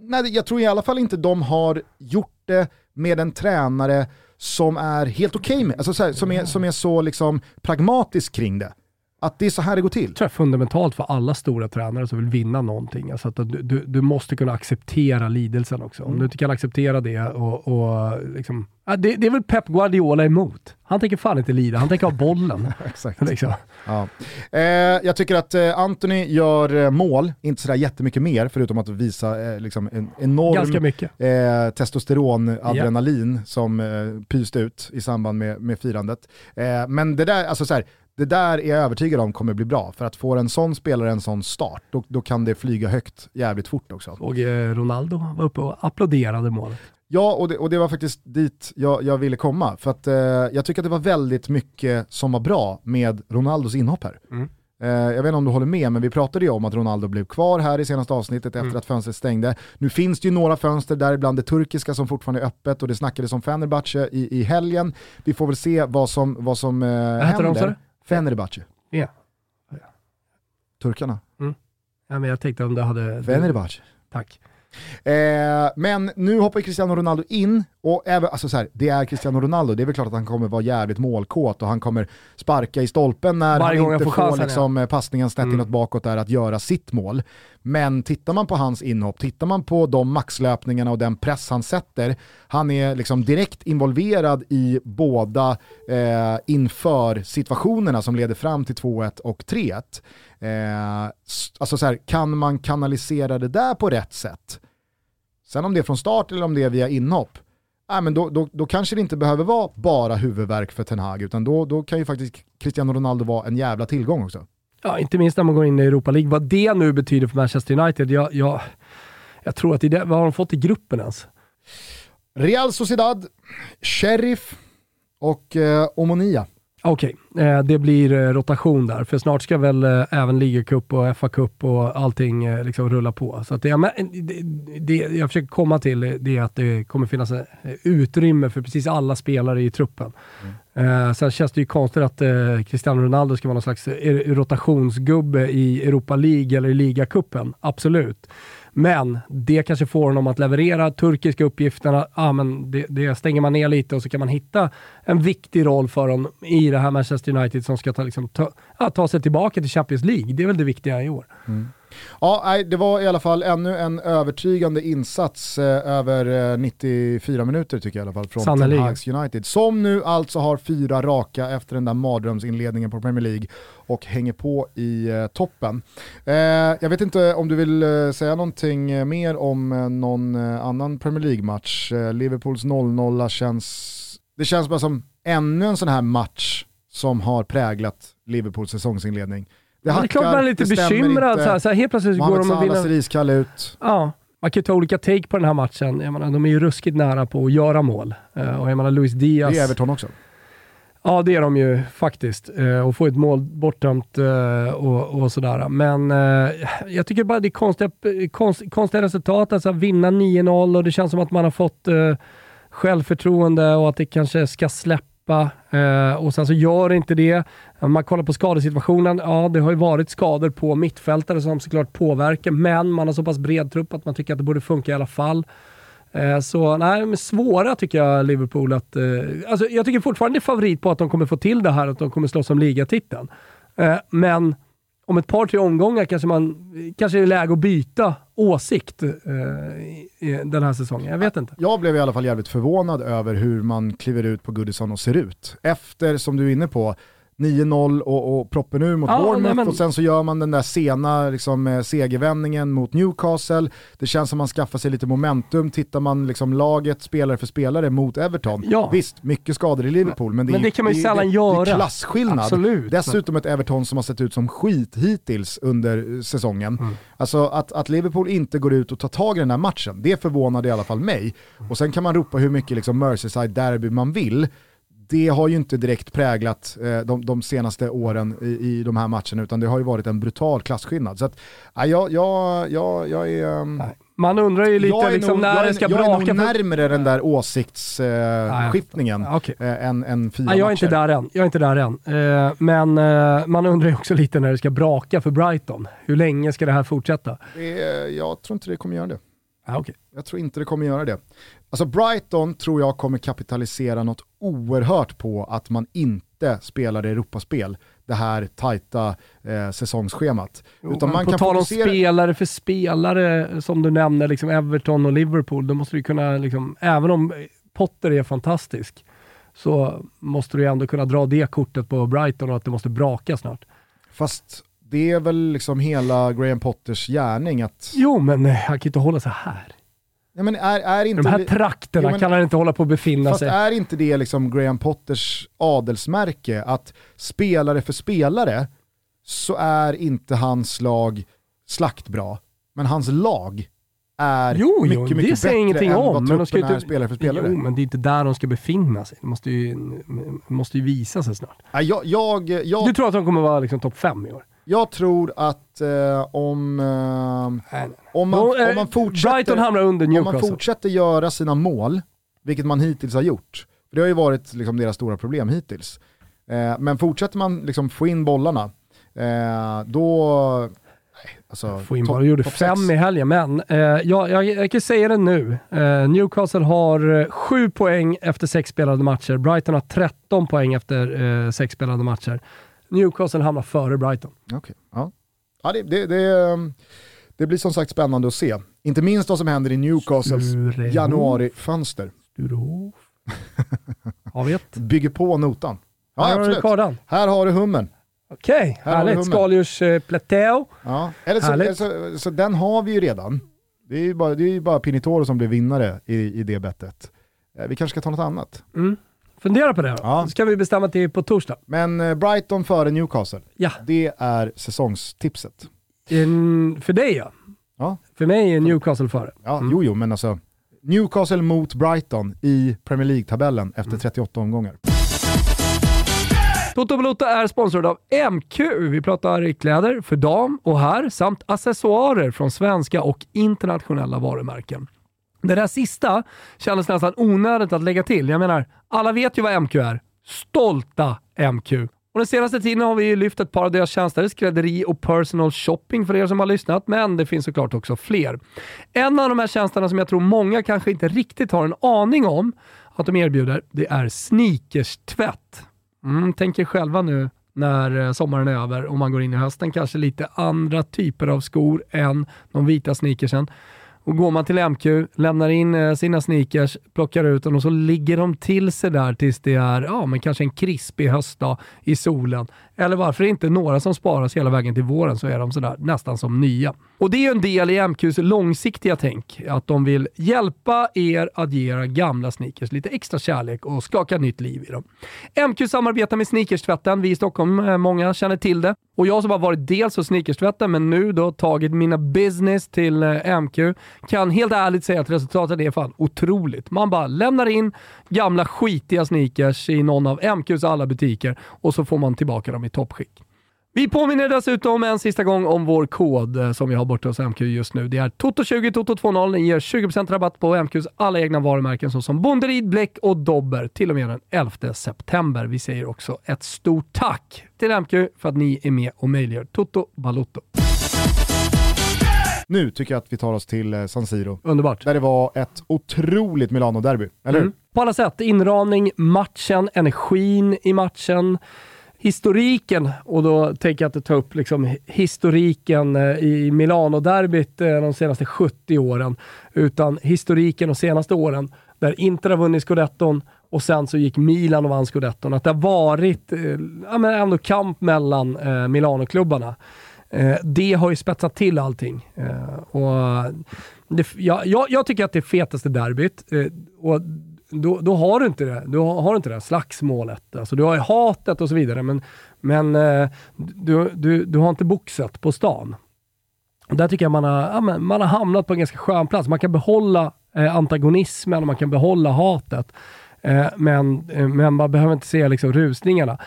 Nej, jag tror i alla fall inte de har gjort det med en tränare som är helt okej med, alltså så här, som, är, som är så liksom pragmatisk kring det. Att det är så här det går till. Jag tror jag fundamentalt för alla stora tränare som vill vinna någonting. Alltså att du, du, du måste kunna acceptera lidelsen också. Om Mm. du inte kan acceptera det och, och liksom, det, det är väl Pep Guardiola emot. Han tänker fan inte lida, han tänker ha bollen. *laughs* Exakt. liksom. Ja. Eh, jag tycker att eh, Anthony gör eh, mål, inte sådär jättemycket mer, förutom att visa eh, liksom en enorm eh, testosteron, adrenalin som eh, pyst ut i samband med, med firandet. Men det där, alltså så här, det där är jag övertygad om kommer bli bra, för att få en sån spelare en sån start, då, då kan det flyga högt jävligt fort också. Och eh, Ronaldo var uppe och applåderade målet. Ja, och det, och det var faktiskt dit jag, jag ville komma. För att eh, jag tycker att det var väldigt mycket som var bra med Ronaldos inhopp här. Mm. Eh, jag vet inte om du håller med, men vi pratade ju om att Ronaldo blev kvar här i senaste avsnittet efter Mm. att fönstret stängde. Nu finns det ju några fönster, däribland det turkiska som fortfarande är öppet och det snackades om Fenerbahce i, i helgen. Vi får väl se vad som, vad som eh, Vad heter de, Fenerbahce. Ja. Turkarna. Ja, men jag tänkte om du hade... Fenerbahce. Tack. Eh, men nu hoppar Cristiano Ronaldo in och även, alltså så här, det är Cristiano Ronaldo, det är väl klart att han kommer vara jävligt målkåt och han kommer sparka i stolpen när Varje han inte får får chansen, liksom, eh, passningen snett Mm. inåt bakåt där att göra sitt mål. Men tittar man på hans inhopp, tittar man på de maxlöpningarna och den press han sätter, han är liksom direkt involverad i båda eh, inför situationerna som leder fram till 2-1 och 3-1. Eh, alltså så här, kan man kanalisera det där på rätt sätt? Sen om det är från start eller om det är via inhopp, äh, men då, då, då kanske det inte behöver vara bara huvudvärk för Ten Hag, utan då, då kan ju faktiskt Cristiano Ronaldo vara en jävla tillgång också. Ja, inte minst när man går in i Europa League. Vad det nu betyder för Manchester United, jag, jag, jag tror att det är det, vad har de fått i gruppen ens? Real Sociedad, Sheriff och eh, Omonia. Okej, eh, det blir eh, rotation där, för snart ska väl eh, även ligacup och FA-cup och allting liksom rulla på. Så att det, det, det jag försöker komma till det är att det kommer finnas utrymme för precis alla spelare i truppen. Eh, sen känns det ju konstigt att Cristiano Ronaldo ska vara någon slags rotationsgubbe i Europa League eller i ligacupen. Absolut. Men det kanske får honom att leverera turkiska uppgifterna. Ah, men det, det stänger man ner lite och så kan man hitta en viktig roll för honom i det här Manchester United som ska ta, liksom, ta, ja, ta sig tillbaka till Champions League. Det är väl det viktiga i år. Mm. Ja, nej, det var i alla fall ännu en övertygande insats eh, över eh, 94 minuter tycker jag i alla fall från Ten. Hags United. Som nu alltså har fyra raka efter den där mardrömsinledningen på Premier League och hänger på i eh, toppen. Eh, jag vet inte om du vill eh, säga någonting eh, mer om eh, någon eh, annan Premier League-match. Eh, Liverpools 0-0 känns, det känns bara som ännu en sån här match som har präglat Liverpools säsongsinledning. Det, Ja, det är klart man är lite bekymrad. inte. Så här, så här, helt plötsligt går Mohamed de och Salah vinner. ser iskall ut. Ja, man kan ju ta olika take på den här matchen. Jag menar, de är ju ruskigt nära på att göra mål. Eh, och jag menar, Luis Diaz... Det är Everton också. Ja, det är de ju faktiskt. Eh, och få ett mål bortdömt eh, och, och sådär. Men jag tycker bara det är konstiga, konst, konstiga resultat. Alltså vinna 9-0 och det känns som att man har fått självförtroende och att det kanske ska släppa. Eh, och sen så gör det inte det. Om man kollar på skadesituationen, ja det har ju varit skador på mittfältare som såklart påverkar, men man har så pass bred trupp att man tycker att det borde funka i alla fall. Eh, Så nej, men svåra tycker jag Liverpool att... Eh, alltså jag tycker fortfarande det är favorit på att de kommer få till det här, att de kommer slåss om ligatiteln. Eh, men om ett par, tre omgångar kanske man kanske är läge att byta åsikt eh, i, den här säsongen. Jag vet inte. Jag blev i alla fall jävligt förvånad över hur man kliver ut på Goodison och ser ut. Efter, som du är inne på, 9-0 och, och proppen ur mot Ja, Bournemouth nej, men- och sen så gör man den där sena liksom, eh, segervändningen mot Newcastle. Det känns som man skaffar sig lite momentum. Tittar man liksom, laget spelare för spelare mot Everton. Ja. Visst, mycket skador i Liverpool men det, är Men det kan man ju är- sällan det, göra. Det är klasskillnad. Absolut. Dessutom ett Everton som har sett ut som skit hittills under eh, säsongen. Mm. Alltså att, att Liverpool inte går ut och tar tag i den här matchen, det förvånade i alla fall mig. Och sen kan man ropa hur mycket liksom Merseyside-derby man vill. Det har ju inte direkt präglat eh, de, de senaste åren i, i de här matcherna, utan det har ju varit en brutal klasskillnad. Så att, ja, jag, jag, jag, jag är... Nej. Man undrar ju lite liksom nog, när det ska jag är nog braka. närmare den där åsiktsskiftningen Ja, okej. eh, än, än fyra Nej, jag är inte där än. Jag är inte där än. Eh, men eh, man undrar ju också lite när det ska braka för Brighton. Hur länge ska det här fortsätta? Det jag tror inte det kommer göra det. Ja, okej. Jag tror inte det kommer göra det. Alltså Brighton tror jag kommer kapitalisera något oerhört på att man inte spelar Europaspel det här tajta eh, säsongsschemat. Jo, Utan man på kan tal om spelare för spelare, som du nämner, liksom Everton och Liverpool, då måste du kunna, liksom, även om Potter är fantastisk, så måste du ändå kunna dra det kortet på Brighton och att det måste braka snart. Fast det är väl liksom hela Graham Potters gärning att... Jo, men han kan inte hålla sig här. Ja, men är, är inte De här trakterna men, kan han inte hålla på att befinna fast sig. Fast är inte det liksom Graham Potters adelsmärke? Att spelare för spelare så är inte hans lag slaktbra, men hans lag är jo, mycket, jo, mycket bättre ingenting än om, vad men de ska inte, är spelare för spelare. Jo, men det är inte där de ska befinna sig. Det måste ju, måste ju visa sig snart. Ja, jag, jag, jag, du tror att de kommer vara liksom topp 5 i år? Jag tror att eh, om, eh, om, man, om man fortsätter, om man fortsätter göra sina mål, vilket man hittills har gjort, för det har ju varit liksom deras stora problem hittills, eh, men fortsätter man liksom få in bollarna, eh, då Alltså, Få in bara gjorde fem sex. i helgen, men eh, jag, jag, jag, kan säga det nu. Eh, Newcastle har eh, sju poäng efter sex spelade matcher. Brighton har 13 poäng efter eh, sex spelade matcher. Newcastle hamnar före Brighton. Okay. Ja. Ja, det, det, det, det, blir som sagt spännande att se. Inte minst vad som händer i Newcastles januarifönster. Sturehof. *laughs* Bygger på notan. Ja, Här absolut. har du Här har du hummen. Okej, okay, härligt. Skaldjurs eh. Ja, eller så, eller så, så, den har vi ju redan. Det är ju bara, det är bara Pinitoro som blir vinnare i, i det bettet. Eh, vi kanske ska ta något annat. Mm. Fundera på det. Ja. Så ska vi bestämma till på torsdag. Men eh, Brighton före Newcastle, ja. det är säsongstipset. In, för dig ja. ja. För mig är Newcastle före. Ja, mm. jo, jo, men alltså Newcastle mot Brighton i Premier League-tabellen efter 38 mm. omgångar. Toto Balotto är sponsrad av MQ. Vi pratar kläder för dam och herr samt accessoarer från svenska och internationella varumärken. Det där sista kändes nästan onödigt att lägga till. Jag menar, alla vet ju vad MQ är. Stolta MQ. Och den senaste tiden har vi lyft ett par av deras tjänster, skrädderi och personal shopping för er som har lyssnat, men det finns såklart också fler. En av de här tjänsterna som jag tror många kanske inte riktigt har en aning om att de erbjuder, det är sneakerstvätt. Mm, tänk er själva nu när eh, sommaren är över och man går in i hösten, kanske lite andra typer av skor än de vita sneakersen. Och går man till MQ, lämnar in eh, sina sneakers, plockar ut dem och så ligger de till sig där tills det är ja, men kanske en krispig höstdag i solen. Eller varför inte några som sparas hela vägen till våren så är de sådär nästan som nya. Och det är ju en del i MQs långsiktiga tänk, att de vill hjälpa er att ge era gamla sneakers lite extra kärlek och skaka nytt liv i dem. MQ samarbetar med Sneakerstvätten, vi i Stockholm, eh, många känner till det. Och jag som har varit dels hos Sneakerstvätten men nu då tagit mina business till eh, MQ kan helt ärligt säga att resultatet är fan otroligt. Man bara lämnar in gamla skitiga sneakers i någon av MQs alla butiker och så får man tillbaka dem i toppskick. Vi påminner dessutom en sista gång om vår kod eh, som vi har borta hos MQ just nu. Det är TOTO20 TOTO20. Ni ger 20% rabatt på MQs alla egna varumärken såsom Bonderid, Bläck och Dobber till och med den 11 september. Vi säger också ett stort tack till MQ för att ni är med och möjliggör Toto Balotto. Nu tycker jag att vi tar oss till eh, San Siro. Underbart. Där det var ett otroligt Milano-derby, eller mm. På alla sätt. Inramning, matchen, energin i matchen historiken, och då tänker jag inte ta upp liksom historiken eh, i Milano-derbyt eh, de senaste 70 åren, utan historiken de senaste åren, där Inter har vunnit scudetton och sen så gick Milan och vann scudetton. Att det har varit eh, ja, men ändå kamp mellan eh, Milano-klubbarna. Eh, det har ju spetsat till allting. Eh, och det, ja, jag, jag, tycker att det är fetaste derbyt. Eh, och då, då, har du inte det. Du har, har inte det slagsmålet. Alltså, du har hatet och så vidare, men, men eh, du, du, du har inte boxet på stan. Och där tycker jag man har, ja, man har hamnat på en ganska skön plats. Man kan behålla eh, antagonismen och man kan behålla hatet. Eh, men, men man behöver inte se liksom, rusningarna.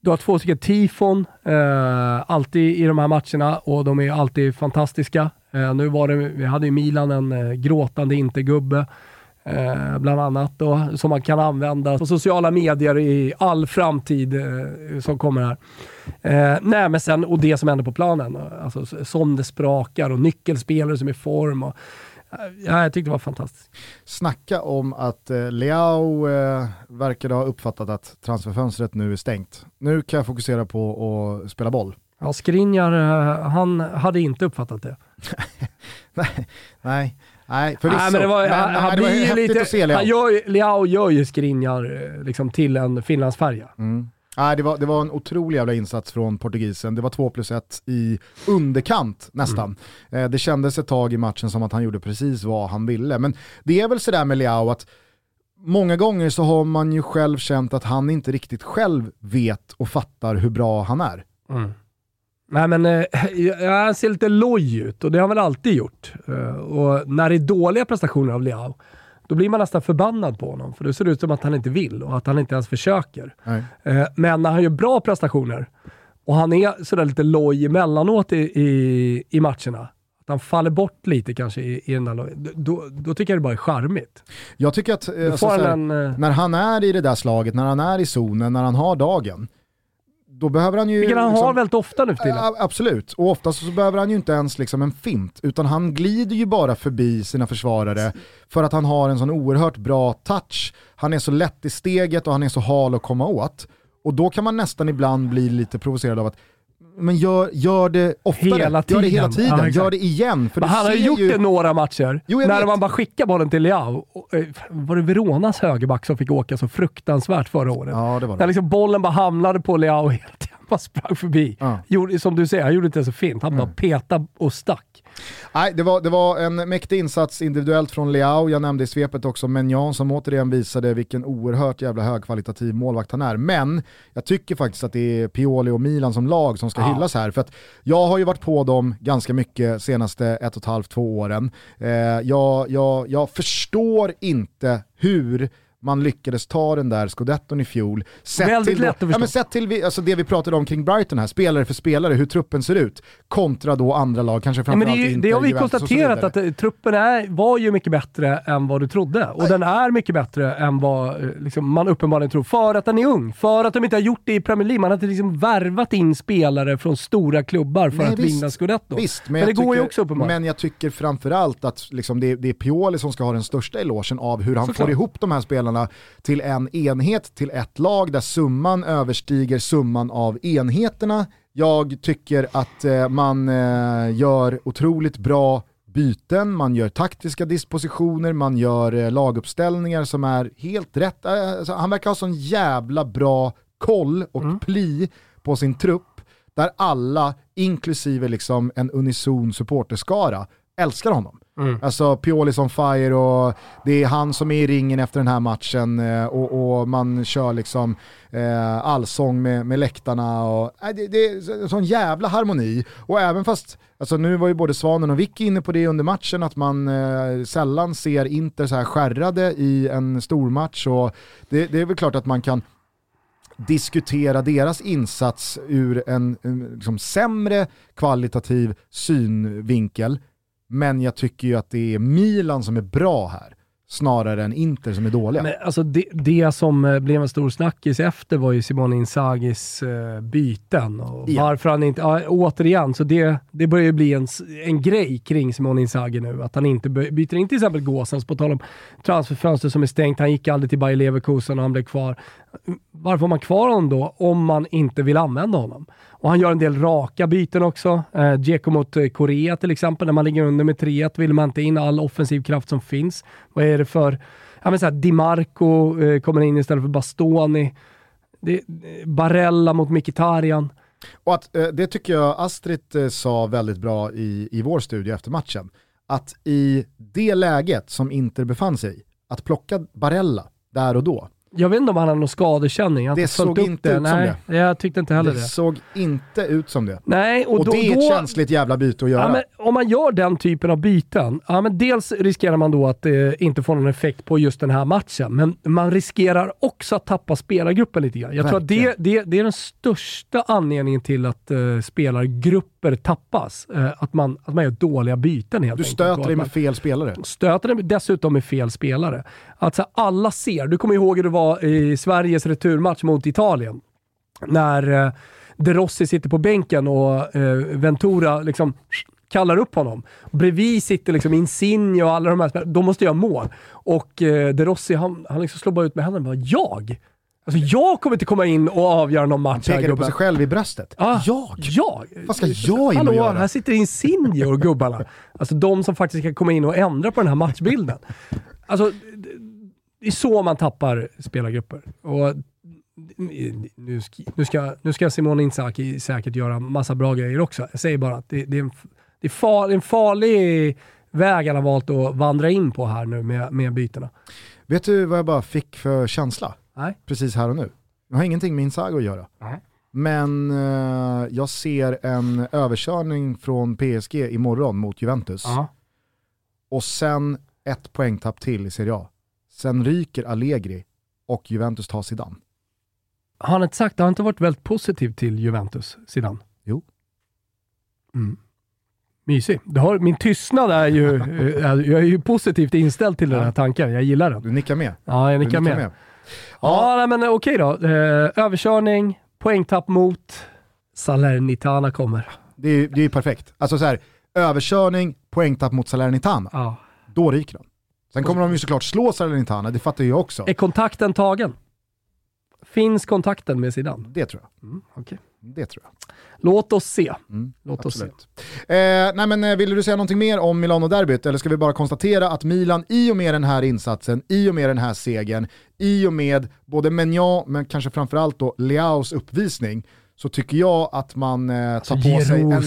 Du har två stycken tifon, eh, alltid i de här matcherna och de är alltid fantastiska. Eh, nu var det, vi hade ju Milan en eh, gråtande intergubbe eh, bland annat då, som man kan använda på sociala medier i all framtid eh, som kommer här. Eh, nej, men sen, och det som händer på planen, alltså, som det sprakar och nyckelspelare som är i form. Och, Ja, jag tyckte det var fantastiskt. Snacka om att eh, Leao eh, verkade ha uppfattat att transferfönstret nu är stängt. Nu kan jag fokusera på att spela boll. Ja, Skriniar, eh, han hade inte uppfattat det. *laughs* nej, nej. Nej, förvisso. Nej, men det var, men, han, han det var häftigt lite, att se Leao. han gör, Leao gör ju Skriniar eh, liksom till en finlandsfärja. Mm. Nej, det, var, det var en otrolig jävla insats från portugisen. Det var 2 plus 1 i underkant nästan. Mm. Eh, det kändes ett tag i matchen som att han gjorde precis vad han ville. Men det är väl sådär med Leao att många gånger så har man ju själv känt att han inte riktigt själv vet och fattar hur bra han är. Mm. Nej men eh, han ser lite loj ut och det har han väl alltid gjort. Eh, och när det är dåliga prestationer av Leao, då blir man nästan förbannad på honom. För då ser det ut som att han inte vill och att han inte ens försöker. Eh, men när han gör bra prestationer och han är sådär lite loj emellanåt i, i, i matcherna, att han faller bort lite kanske i, i den där då, då tycker jag det bara är charmigt. Jag tycker att eh, alltså, såhär, en, eh, när han är i det där slaget, när han är i zonen, när han har dagen, då behöver han ju... Vilket han liksom, har väldigt ofta nu för tiden. Absolut, och oftast så behöver han ju inte ens liksom en fint, utan han glider ju bara förbi sina försvarare för att han har en sån oerhört bra touch. Han är så lätt i steget och han är så hal att komma åt. Och då kan man nästan ibland bli lite provocerad av att men gör, gör det oftare, hela tiden. gör det hela tiden, ja, gör det igen. För han har gjort ju... det några matcher, jo, när vet. man bara skickar bollen till Leao. Eh, var det Veronas högerback som fick åka så fruktansvärt förra året? Ja, det var det. När liksom bollen bara hamnade på Leao *laughs* hela tiden bara sprang förbi. Ja. Gjorde, som du säger, han gjorde inte så fint. Han mm. bara petade och stack. Nej, det var, det var en mäktig insats individuellt från Leao. Jag nämnde i svepet också Menjan som återigen visade vilken oerhört jävla högkvalitativ målvakt han är. Men jag tycker faktiskt att det är Pioli och Milan som lag som ska ja. hyllas här. För att jag har ju varit på dem ganska mycket senaste ett och ett halvt, två åren. Eh, jag, jag, jag förstår inte hur man lyckades ta den där scudetton i fjol. Sett Väldigt till lätt att. Ja, men sett till alltså det vi pratade om kring Brighton här, spelare för spelare, hur truppen ser ut, kontra då andra lag, kanske framförallt ja, men det, Inter, Det har vi konstaterat, att eh, truppen är, var ju mycket bättre än vad du trodde. Och Nej. den är mycket bättre än vad eh, liksom, man uppenbarligen tror. För att den är ung, för att de inte har gjort det i Premier League. Man har inte liksom värvat in spelare från stora klubbar för Nej, att visst, vinna scudetto. Visst, men, men det tycker, går ju också uppenbarligen. Men jag tycker framförallt att liksom, det, det är Pioli som ska ha den största elogen av hur han Såklart. får ihop de här spelarna till en en enhet till ett lag där summan överstiger summan av enheterna. Jag tycker att eh, man eh, gör otroligt bra byten, man gör taktiska dispositioner, man gör eh, laguppställningar som är helt rätt. Alltså, han verkar ha sån jävla bra koll och mm. pli på sin trupp där alla, inklusive liksom en unison supporterskara, älskar honom. Mm. Alltså Pioli on fire och det är han som är i ringen efter den här matchen eh, och, och man kör liksom eh, allsång med, med läktarna. Och, äh, det, det är en sån jävla harmoni. Och även fast, alltså nu var ju både Svanen och Vicky inne på det under matchen, att man eh, sällan ser Inter så här skärrade i en stormatch. Och det, det är väl klart att man kan diskutera deras insats ur en, en liksom sämre kvalitativ synvinkel men jag tycker ju att det är Milan som är bra här snarare än Inter som är dåliga. Men alltså det, det som eh, blev en stor snackis efter var ju Simone Inzagis uh, byten. Och ja. Varför han inte, ja, återigen, så det, det börjar ju bli en, en grej kring Simone Inzaghi nu. Att han inte byter in till exempel Gåsens, på tal om transferfönster som är stängt. Han gick aldrig till Bayer Leverkusen och han blev kvar. Varför har man kvar honom då om man inte vill använda honom? Och han gör en del raka byten också. Eh, Dzeko mot eh, Korea till exempel, när man ligger under med 3-1 vill man inte in all offensiv kraft som finns. Vad är det för... Ja men såhär, Dimarco eh, kommer in istället för Bastoni. Det, eh, Barella mot Mkhitaryan. Och att, eh, det tycker jag Astrid eh, sa väldigt bra i, i vår studie efter matchen. Att i det läget som Inter befann sig i, att plocka Barella där och då, jag vet inte om han har någon skadekänning. det såg inte det. ut Nej, som det. Jag tyckte inte heller det. Det såg inte ut som det. Nej, och, och då, det är ett känsligt jävla byte att göra. Ja, men om man gör den typen av byten, ja, men dels riskerar man då att eh, inte få någon effekt på just den här matchen, men man riskerar också att tappa spelargruppen lite grann. Jag Verkligen. tror att det, det, det är den största anledningen till att eh, spelargrupper tappas. Eh, att, man, att man gör dåliga byten helt Du enkelt. stöter dig med fel spelare. Stöter dig dessutom med fel spelare. Att så alla ser, du kommer ihåg hur det var i Sveriges returmatch mot Italien. När eh, De Rossi sitter på bänken och eh, Ventura liksom kallar upp honom. Bredvid sitter liksom Insigne och alla de här spelarna. De måste göra mål. Och eh, De Rossi, han, han liksom slår bara ut med händerna. Bara, jag? Alltså jag kommer inte komma in och avgöra någon match Han pekade på sig själv i bröstet. Ah, jag? Jag? Vad ska jag in Hallå, och göra? här sitter Insigne och gubbarna. Alltså de som faktiskt kan komma in och ändra på den här matchbilden. Alltså, det är så man tappar spelargrupper. Och nu ska, nu ska, nu ska Simone Inzaghi säkert göra massa bra grejer också. Jag säger bara att det, det är, en, det är, far, en farlig väg han har valt att vandra in på här nu med, med bytena. Vet du vad jag bara fick för känsla? Nej. Precis här och nu. Det har ingenting med Insago att göra. Nej. Men eh, jag ser en överkörning från PSG imorgon mot Juventus. Ja. Och sen ett poängtapp till i Serie A. Sen ryker Allegri och Juventus tar Zidane. Har han inte sagt, har han inte varit väldigt positiv till Juventus, Zidane? Jo. Mm. Mysig. Du har, min tystnad är ju, eh, jag är ju positivt inställd till den här tanken. Jag gillar den. Du nickar med. Ja, jag Du nickar med. med. Ja, nej, men eh, okej då. Eh, överkörning, poängtapp mot Salernitana kommer. Det är, det är perfekt. Alltså så här, överkörning, poängtapp mot Salernitana. Ja. Då ryker de. Sen kommer de ju såklart slå Salernitana, det fattar jag också. Är kontakten tagen? Finns kontakten med Zidane? Det tror jag. Mm, okej. Det tror jag. Låt oss se. Mm, Låt oss se. Eh, nej men, eh, vill du säga någonting mer om Milano-derbyt eller ska vi bara konstatera att Milan i och med den här insatsen, i och med den här segern, i och med både Menjan men kanske framförallt då Leaos uppvisning så tycker jag att man eh, tar på sig en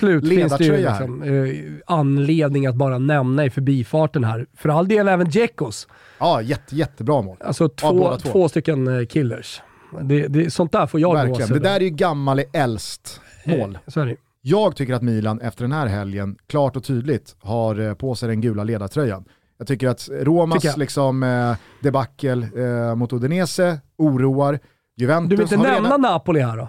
gul ledartröja liksom, eh, anledning att bara nämna i förbifarten här. För all del även Djekos. Ja, jätte, jättebra mål. Alltså två, båda två. två. stycken eh, killers. Det, det, sånt där får jag Verkligen. Det där är ju gammal i äldst mål. Eh, är det. Jag tycker att Milan efter den här helgen klart och tydligt har eh, på sig den gula ledartröjan. Jag tycker att Romas Tycker liksom, eh, debacle eh, mot Udinese oroar. Juventus Du vill inte nämna redan... Napoli här då?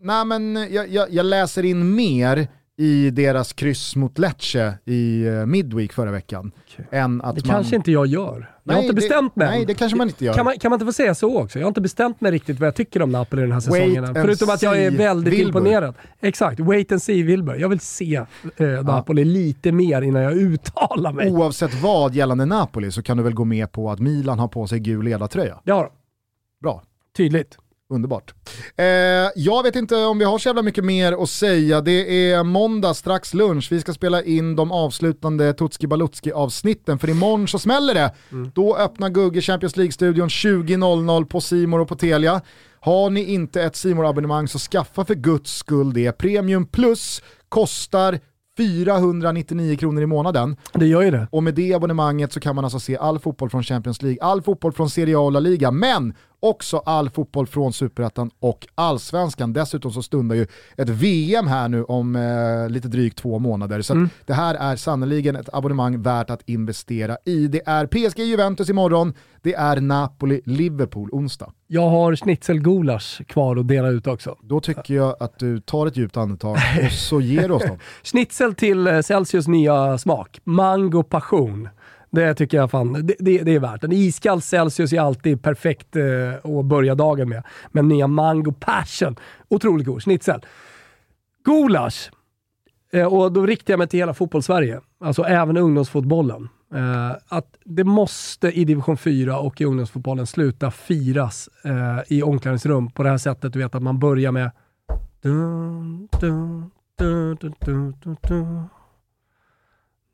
Nej men jag, jag, jag läser in mer i deras kryss mot Lecce i eh, Midweek förra veckan. Okej. Än att Det man... kanske inte jag gör. Jag har Nej, inte bestämt det, mig Nej det kanske man inte gör. Kan man, kan man inte få säga så också? Jag har inte bestämt mig riktigt vad jag tycker om Napoli den här säsongen. Förutom att jag är väldigt Wilbur. imponerad. Exakt, wait and see Wilbur. Jag vill se eh, Napoli lite mer innan jag uttalar mig. Oavsett vad gällande Napoli så kan du väl gå med på att Milan har på sig gul ledartröja. Det har de. Bra. Tydligt. Underbart. Eh, jag vet inte om vi har så jävla mycket mer att säga. Det är måndag, strax lunch. Vi ska spela in de avslutande Tutski Balutski avsnitten för imorgon så smäller det. Då öppnar Gugge Champions League-studion 20.00 på Simor och på Telia. Har ni inte ett simor abonnemang så skaffa för guds skull det. Premium Plus kostar 499 kronor i månaden. Det gör ju det. Och med det abonnemanget så kan man alltså se all fotboll från Champions League, all fotboll från Serie A och La Liga, men också all fotboll från Superettan och Allsvenskan. Dessutom så stundar ju ett VM här nu om eh, lite drygt två månader. Så att det här är sannoliken ett abonnemang värt att investera i. Det är PSG Juventus imorgon, det är Napoli Liverpool onsdag. Jag har schnitzelgulasch kvar att dela ut också. Då tycker jag att du tar ett djupt andetag och så ger du oss dem. *laughs* Schnitzel till eh, Celsius nya smak. Mango passion. Det tycker jag fan, det, det, det är värt. En iskall Celsius är alltid perfekt eh, att börja dagen med. Men nya Mango passion, otroligt god. Schnitzel. Gulasch. Eh, och då riktar jag mig till hela fotbollssverige. Alltså även ungdomsfotbollen. Eh, att det måste i division 4 och i ungdomsfotbollen sluta firas eh, i omklädningsrum på det här sättet. Du vet att man börjar med dun, dun, dun, dun, dun, dun, dun.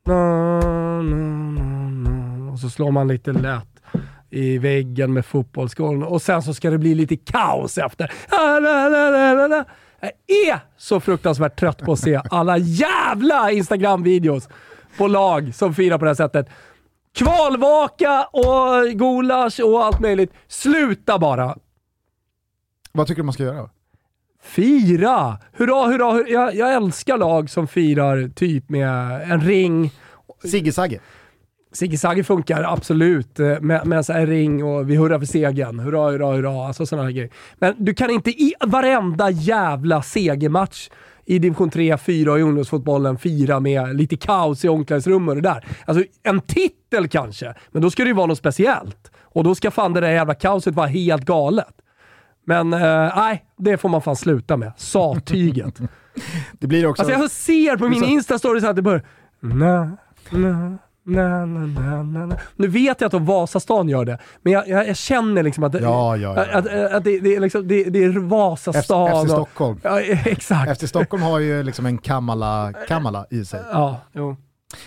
Na, na, na, na. Och så slår man lite lätt i väggen med fotbollsskålen och sen så ska det bli lite kaos efter. Jag är så fruktansvärt trött på att se alla jävla Instagram-videos på lag som firar på det här sättet. Kvalvaka och gulasch och allt möjligt. Sluta bara! Vad tycker du man ska göra? Fira! Hurra, hurra, hurra. Jag, jag älskar lag som firar typ med en ring. Sigge Sagge. Sigge Sagge funkar absolut eh, med, med så här ring och vi hurrar för segern. Hurra, hurra, hurra. Alltså sådana här grejer. Men du kan inte i varenda jävla segermatch i division 3, 4 och i ungdomsfotbollen fira med lite kaos i omklädningsrum och det där. Alltså en titel kanske, men då ska det ju vara något speciellt. Och då ska fan det där jävla kaoset vara helt galet. Men eh, nej, det får man fan sluta med. Sattyget. *laughs* Det blir också... Alltså jag ser på min så- Insta-story att det börjar... Na, na, na, na, na. Nu vet jag att de Vasastan gör det, men jag, jag, jag känner liksom att, Ja, ja, ja. att, att, det, det, är liksom, det, det är Vasastan. Efter, efter och- Stockholm. Ja, *laughs* exakt. Efter Stockholm har ju liksom en Kamala, Kamala i sig. Ja, jo.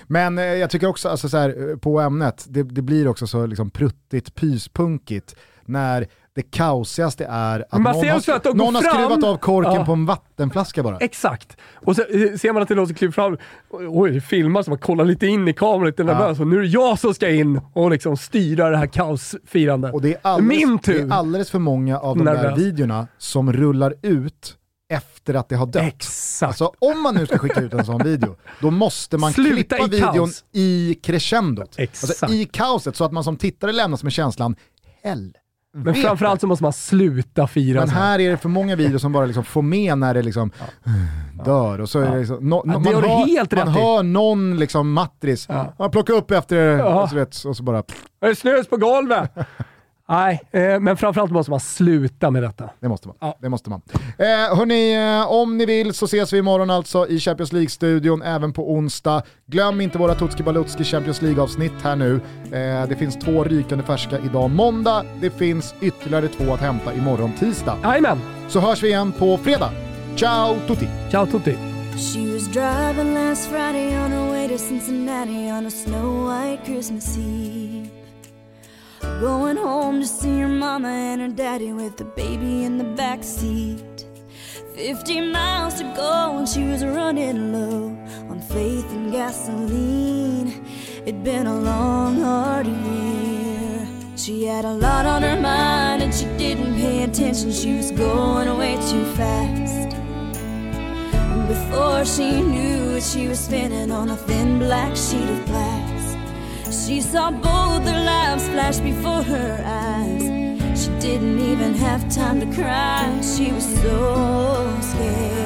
Men eh, jag tycker också, alltså, så här, eh, på ämnet, det, det blir också så liksom, pruttigt, pyspunkigt när det kaosigaste är att någon, har, att någon har skruvat av korken Ja. på en vattenflaska bara. Exakt. Och så eh, ser man att det är någon som kliver fram. Oj, det filmas, man kollar lite in i kameran, lite nervös. Och nu är det jag som ska in och liksom styra det här kaosfirandet. Och det är, alldeles, Min tur. det är alldeles för många av de där Nervös. videorna som rullar ut efter att det har dött. Exakt. Alltså om man nu ska skicka ut en sån video, då måste man Sluta klippa i videon kaos. i crescendot. Exakt. Alltså i kaoset, så att man som tittare lämnas med känslan, helvete. Men framförallt så måste man sluta fira. Men här är det för många videos som bara liksom får med när det liksom *sighs* dör. Och så är det liksom, no, Ja, no, det har man hör, helt man hör någon liksom matris, Ja. man plockar upp efter Ja. och, så vet, och så bara, Det är snus på golvet! *laughs* Nej, eh, men framförallt måste man sluta med detta. det måste man. Ja. Det måste man. Eh, hörni, eh, om ni vill så ses vi imorgon alltså i Champions League-studion, även på onsdag. Glöm inte våra Tutski Balutski Champions League-avsnitt här nu. Eh, det finns två rykande färska idag måndag, det finns ytterligare två att hämta imorgon tisdag. Jajamän! Så hörs vi igen på fredag. Ciao tutti! Ciao tutti! She was driving last Friday on her way to Cincinnati on a snow white Christmas Eve. Going home to see her mama and her daddy with the baby in the back seat. 50 miles to go and she was running low on faith and gasoline. It'd been a long, hard year. She had a lot on her mind and she didn't pay attention. She was going away too fast. And before she knew it, she was spinning on a thin black sheet of glass. She saw both their lives flash before her eyes. She didn't even have time to cry. She was so scared.